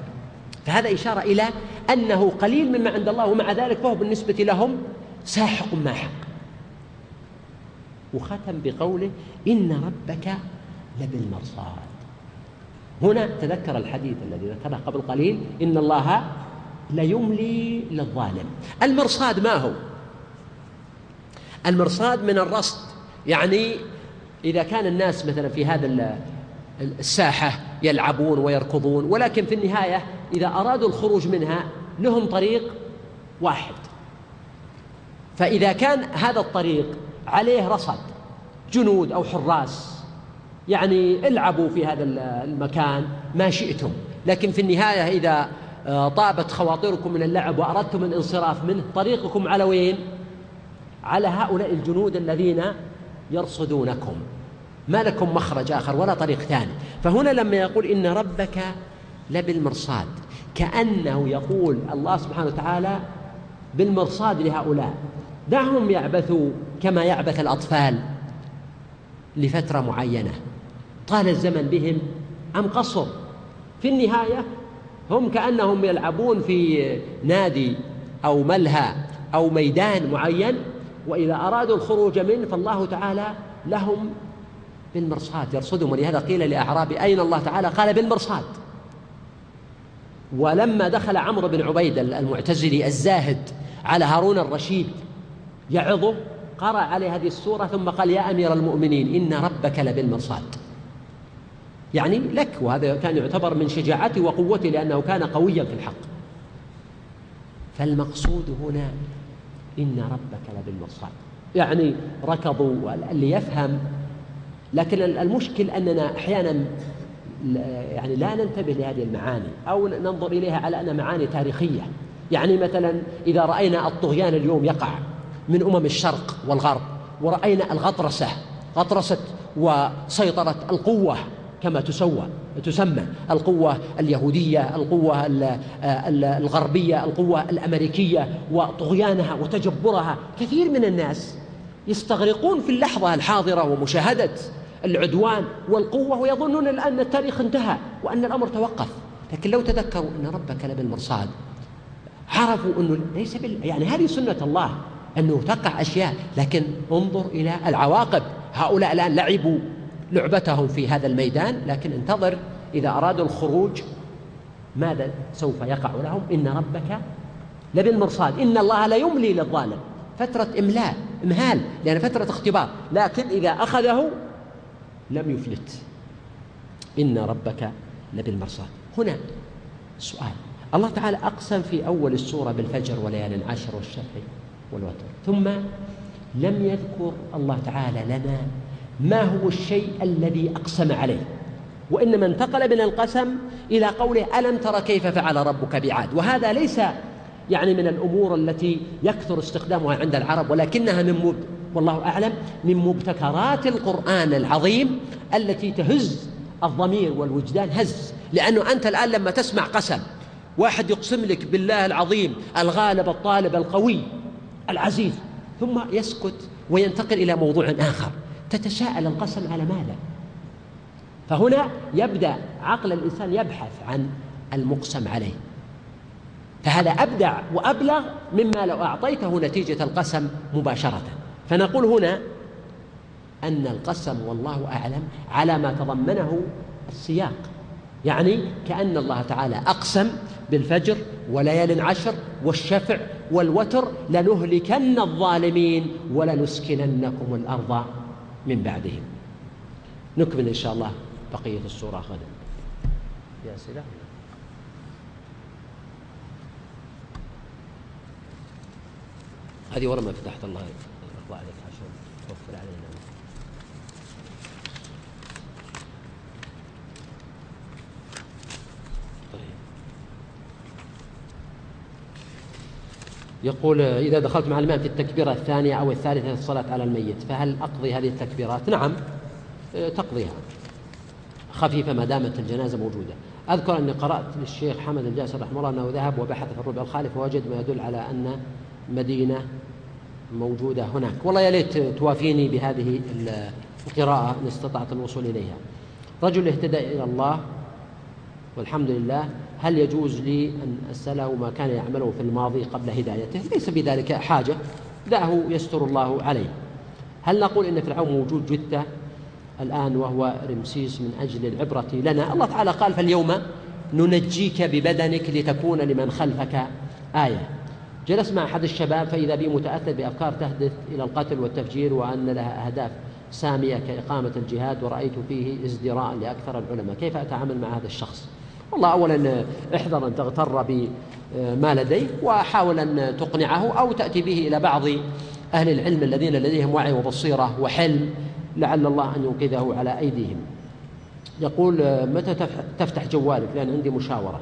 فهذا إشارة إلى أنه قليل مما عند الله ومع ذلك فهو بالنسبة لهم ساحق ماحق وختم بقوله إن ربك لبالمرصاد. هنا تذكر الحديث الذي ذكره قبل قليل إن الله ليملي للظالم. المرصاد ما هو؟ المرصاد من الرصد. يعني إذا كان الناس مثلا في هذا الساحة يلعبون ويركضون ولكن في النهاية إذا أرادوا الخروج منها لهم طريق واحد. فإذا كان هذا الطريق عليه رصد جنود أو حراس. يعني العبوا في هذا المكان ما شئتم. لكن في النهاية إذا آه، طابت خواطركم من اللعب وأردتم الانصراف منه طريقكم على وين؟ على هؤلاء الجنود الذين يرصدونكم. ما لكم مخرج آخر ولا طريق ثاني. فهنا لما يقول إن ربك لبالمرصاد كأنه يقول الله سبحانه وتعالى بالمرصاد لهؤلاء. دعهم يعبثوا كما يعبث الأطفال لفترة معينة. طال الزمن بهم أم قصر؟ في النهاية هم كأنهم يلعبون في نادي أو ملهى أو ميدان معين وإذا أرادوا الخروج منه فالله تعالى لهم بالمرصاد. يرصدهم. ولهذا قيل لأعرابي أين الله تعالى؟ قال بالمرصاد. ولما دخل عمرو بن عبيد المعتزلي الزاهد على هارون الرشيد يعظه قرأ عليه هذه السورة ثم قال يا أمير المؤمنين إن ربك لبالمرصاد. يعني لك وهذا كان يعتبر من شجاعته وقوته لأنه كان قويا في الحق. فالمقصود هنا إن ربك لبالمرصاد. يعني ركضوا اللي يفهم لكن المشكل أننا أحيانا يعني لا ننتبه لهذه المعاني أو ننظر إليها على أنها معاني تاريخية. يعني مثلا إذا رأينا الطغيان اليوم يقع من أمم الشرق والغرب ورأينا الغطرسة غطرسة وسيطرة القوة كما تسوى تسمى القوة اليهودية القوة الغربية القوة الأمريكية وطغيانها وتجبرها. كثير من الناس يستغرقون في اللحظة الحاضرة ومشاهدة العدوان والقوة ويظنون الآن أن التاريخ انتهى وأن الأمر توقف. لكن لو تذكروا أن ربك لبالمرصاد عرفوا أنه ليس بال... يعني هذه سنة الله. أنه تقع أشياء لكن انظر إلى العواقب. هؤلاء الآن لعبوا لعبتهم في هذا الميدان لكن انتظر إذا أرادوا الخروج ماذا سوف يقع لهم؟ إن ربك لبالمرصاد إن الله لا يملي للظالم. فترة إملاء إمهال لأن فترة اختبار. لكن إذا أخذه لم يفلت. إن ربك لبالمرصاد هنا سؤال. الله تعالى أقسم في أول السورة بالفجر وليال عشر والشفع والوتر ثم لم يذكر الله تعالى لنا ما هو الشيء الذي أقسم عليه وإنما انتقل من القسم إلى قوله ألم تر كيف فعل ربك بعاد؟ وهذا ليس يعني من الأمور التي يكثر استخدامها عند العرب ولكنها من مب... والله أعلم من مبتكرات القرآن العظيم التي تهز الضمير والوجدان هز لأنه أنت الآن لما تسمع قسم واحد يقسم لك بالله العظيم الغالب الطالب القوي العزيز ثم يسكت وينتقل إلى موضوع آخر. تتساءل القسم على ماذا؟ فهنا يبدأ عقل الإنسان يبحث عن المقسم عليه. فهذا أبدع وأبلغ مما لو أعطيته نتيجة القسم مباشرة. فنقول هنا أن القسم والله أعلم على ما تضمنه السياق. يعني كأن الله تعالى أقسم بالفجر وليال عشر والشفع والوتر لنهلكن الظالمين ولنسكننكم الأرض من بعدهم. نكمل إن شاء الله بقية السورة غدا. يا سلام. هذه ورا ما فتحت الله يرضى عليك عشان توفر علينا طيب يقول إذا دخلت مع الإمام في التكبيرة الثانية أو الثالثة الصلاة على الميت فهل أقضي هذه التكبيرات؟ نعم تقضيها. خفيفة ما دامت الجنازة موجودة. أذكر أني قرأت للشيخ حمد الجاسر رحمه الله أنه ذهب وبحث في الربع الخالف ووجد ما يدل على أن مدينة موجودة هناك. والله يا ليت توافيني بهذه القراءة إن استطعت الوصول إليها. رجل اهتدى إلى الله والحمد لله هل يجوز لي أن أسأله ما كان يعمله في الماضي قبل هدايته؟ ليس بذلك حاجة. دعه يستر الله عليه. هل نقول إن فرعون موجود جثة الآن وهو رمسيس من أجل العبرة لنا؟ الله تعالى قال فاليوم ننجيك ببدنك لتكون لمن خلفك آية. جلس مع أحد الشباب فإذا بي متأثر بأفكار تهدف إلى القتل والتفجير وأن لها أهداف سامية كإقامة الجهاد ورأيت فيه ازدراء لأكثر العلماء. كيف أتعامل مع هذا الشخص؟ والله أولا احذر أن تغتر بما لديك وحاول أن تقنعه أو تأتي به إلى بعض أهل العلم الذين لديهم وعي وبصيرة وحلم لعل الله أن ينقذه على أيديهم. يقول متى تفتح جوالك؟ لأن عندي مشاورة.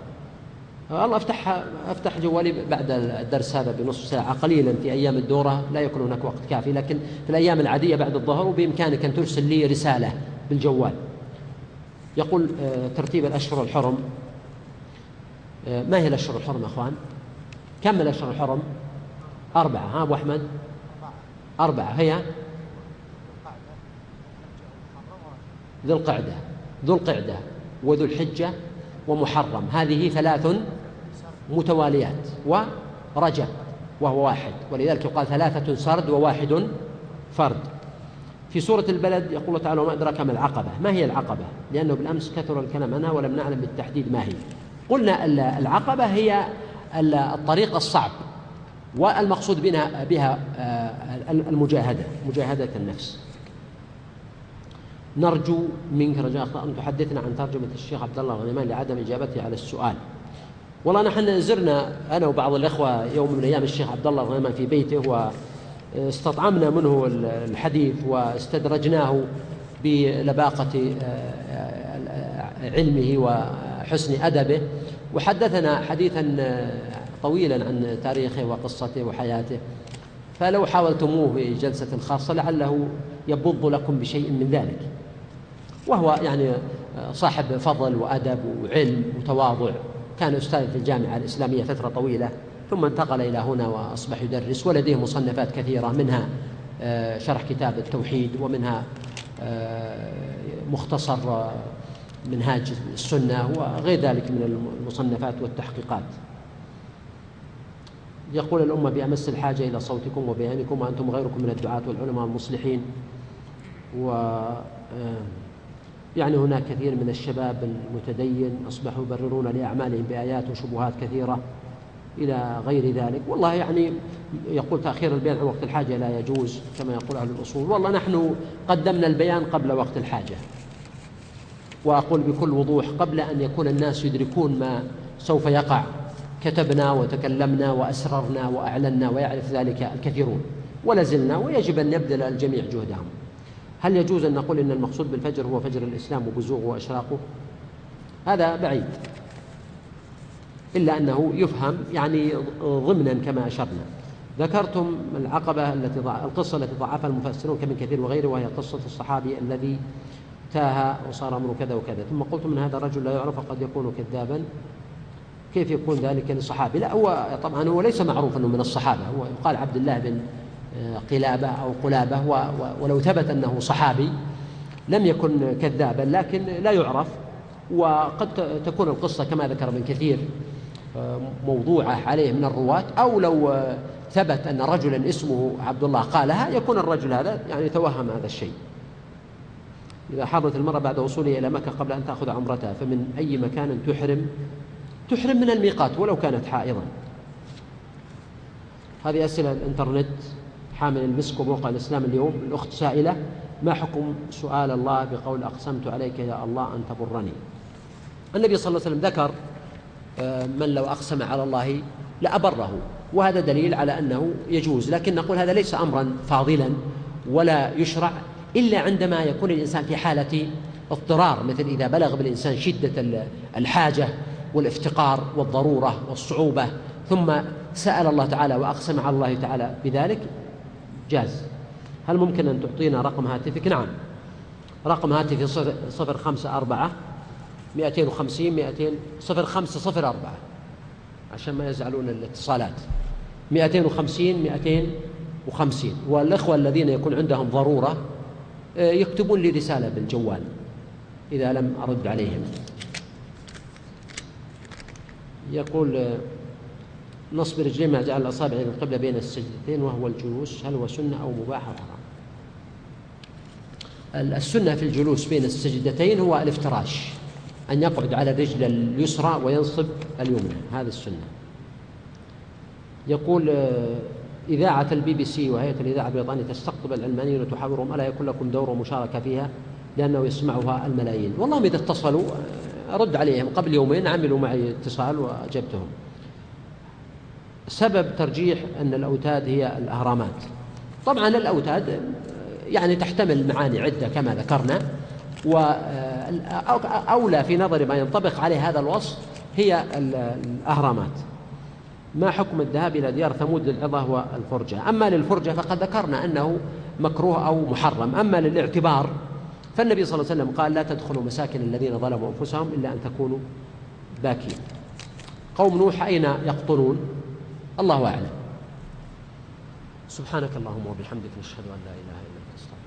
الله افتح افتح جوالي بعد الدرس هذا بنصف ساعة قليلا في أيام الدورة لا يكون هناك وقت كافي لكن في الأيام العادية بعد الظهر وبإمكانك أن ترسل لي رسالة بالجوال. يقول آه، ترتيب الأشهر الحرم. آه، ما هي الأشهر الحرم يا أخوان؟ كم الأشهر الحرم؟ أربعة ها أبو أحمد؟ أربعة هي؟ ذو القعدة ذو القعدة وذو الحجة ومحرم. هذه ثلاث متواليات ورجب وهو واحد ولذلك يقال ثلاثة سرد وواحد فرد. في سورة البلد يقول الله تعالى وما أدراك ما العقبة. ما هي العقبة؟ لأنه بالأمس كثر الكلام. عنها ولم نعلم بالتحديد ما هي. قلنا العقبة هي الطريق الصعب والمقصود بها, بها آه، المجاهدة مجاهدة النفس. نرجو منك رجاء أن تحدثنا عن ترجمة الشيخ عبد الله الغنيمان لعدم إجابته على السؤال. والله نحن زرنا أنا وبعض الإخوة يوم من أيام الشيخ عبد الله الغنيمان في بيته واستطعمنا منه الحديث واستدرجناه بلباقة آه، علمه وحسن أدبه. وحدثنا حديثا طويلا عن تاريخه وقصته وحياته. فلو حاولتموه في جلسة خاصة لعله يبض لكم بشيء من ذلك. وهو يعني صاحب فضل وأدب وعلم وتواضع. كان أستاذ في الجامعة الإسلامية فترة طويلة. ثم انتقل إلى هنا وأصبح يدرس ولديه مصنفات كثيرة منها آه، شرح كتاب التوحيد ومنها آه، مختصر آه، منهاج السنة وغير ذلك من المصنفات والتحقيقات. يقول الأمة بأمس الحاجة إلى صوتكم وبيانكم وأنتم غيركم من الدعاة والعلماء المصلحين. و يعني هناك كثير من الشباب المتدين أصبحوا يبررون لأعمالهم بآيات وشبهات كثيرة. إلى غير ذلك. والله يعني يقول تأخير البيان عن وقت الحاجة لا يجوز كما يقول أهل الأصول. والله نحن قدمنا البيان قبل وقت الحاجة. وأقول بكل وضوح قبل أن يكون الناس يدركون ما سوف يقع. كتبنا وتكلمنا وأسررنا وأعلنا ويعرف ذلك الكثيرون. ولا زلنا ويجب أن يبذل الجميع جهدهم. هل يجوز أن نقول إن المقصود بالفجر هو فجر الإسلام وبزوغه وأشراقه؟ هذا بعيد. إلا أنه يفهم يعني ضمنا كما أشرنا. ذكرتم العقبة التي ضع... القصة التي ضعفها المفسرون كابن كثير وغيره وهي قصة الصحابي الذي تاه وصار أمره كذا وكذا. ثم قلتم أن هذا الرجل لا يعرف قد يكون كذابا. كيف يكون ذلك للصحابي؟ لا هو طبعا هو ليس معروف أنه من الصحابة. هو يقال عبد الله بن قلابة أو قلابة ولو ثبت أنه صحابي لم يكن كذابا لكن لا يعرف. وقد تكون القصة كما ذكر ابن كثير موضوعة عليه من الرواة أو لو ثبت أن رجلا اسمه عبد الله قالها يكون الرجل هذا يعني توهم هذا الشيء. إذا حضرت المرأة بعد وصولها إلى مكة قبل أن تأخذ عمرتها فمن أي مكان تحرم؟ تحرم من الميقات ولو كانت حائضا. هذه أسئلة الإنترنت حامل المسك وموقع الإسلام اليوم. الأخت سائلة ما حكم سؤال الله بقول أقسمت عليك يا الله أن تبرني النبي صلى الله عليه وسلم ذكر من لو أقسم على الله لأبره. وهذا دليل على أنه يجوز. لكن نقول هذا ليس أمرا فاضلا ولا يشرع إلا عندما يكون الإنسان في حالة اضطرار مثل إذا بلغ بالإنسان شدة الحاجة والافتقار والضرورة والصعوبة ثم سأل الله تعالى وأقسم على الله تعالى بذلك جاز. هل ممكن أن تعطينا رقم هاتفك؟ نعم. رقم هاتفي صفر خمسة أربعة مئتين وخمسين مئتين صفر خمسة صفر أربعة عشان ما يزعلون الاتصالات. مئتين وخمسين مئتين وخمسين. والإخوة الذين يكون عندهم ضرورة آه، يكتبون لي رسالة بالجوال إذا لم أرد عليهم. يقول آه، نصب رجلين مع جعل الأصابع إلى القبلة بين السجدتين وهو الجلوس هل هو سنة أو مباح أو حرام؟ السنة في الجلوس بين السجدتين هو الافتراش. أن يقعد على الرجل اليسرى وينصب اليمنى. هذا السنة. يقول آه، إذاعة البي بي سي وهيئة الإذاعة البريطانية تستقطب العلمانيين وتحاورهم ألا يكون لكم دور ومشاركة فيها لأنه يسمعها الملايين. والله إذا اتصلوا آه، أرد عليهم. قبل يومين عملوا معي اتصال وأجبتهم. سبب ترجيح أن الأوتاد هي الأهرامات. طبعا الأوتاد آه، يعني تحتمل معاني عدة كما ذكرنا وأولى في نظري ما ينطبق عليه هذا الوصف هي الأهرامات. ما حكم الذهاب إلى ديار ثمود للعظة والفرجة؟ أما للفرجة فقد ذكرنا أنه مكروه أو محرم. أما للاعتبار فالنبي صلى الله عليه وسلم قال لا تدخلوا مساكن الذين ظلموا أنفسهم إلا أن تكونوا باكين. قوم نوح أين يقطنون؟ الله أعلم. سبحانك اللهم وبحمدك نشهد أن لا إله إلا أنت استغفرك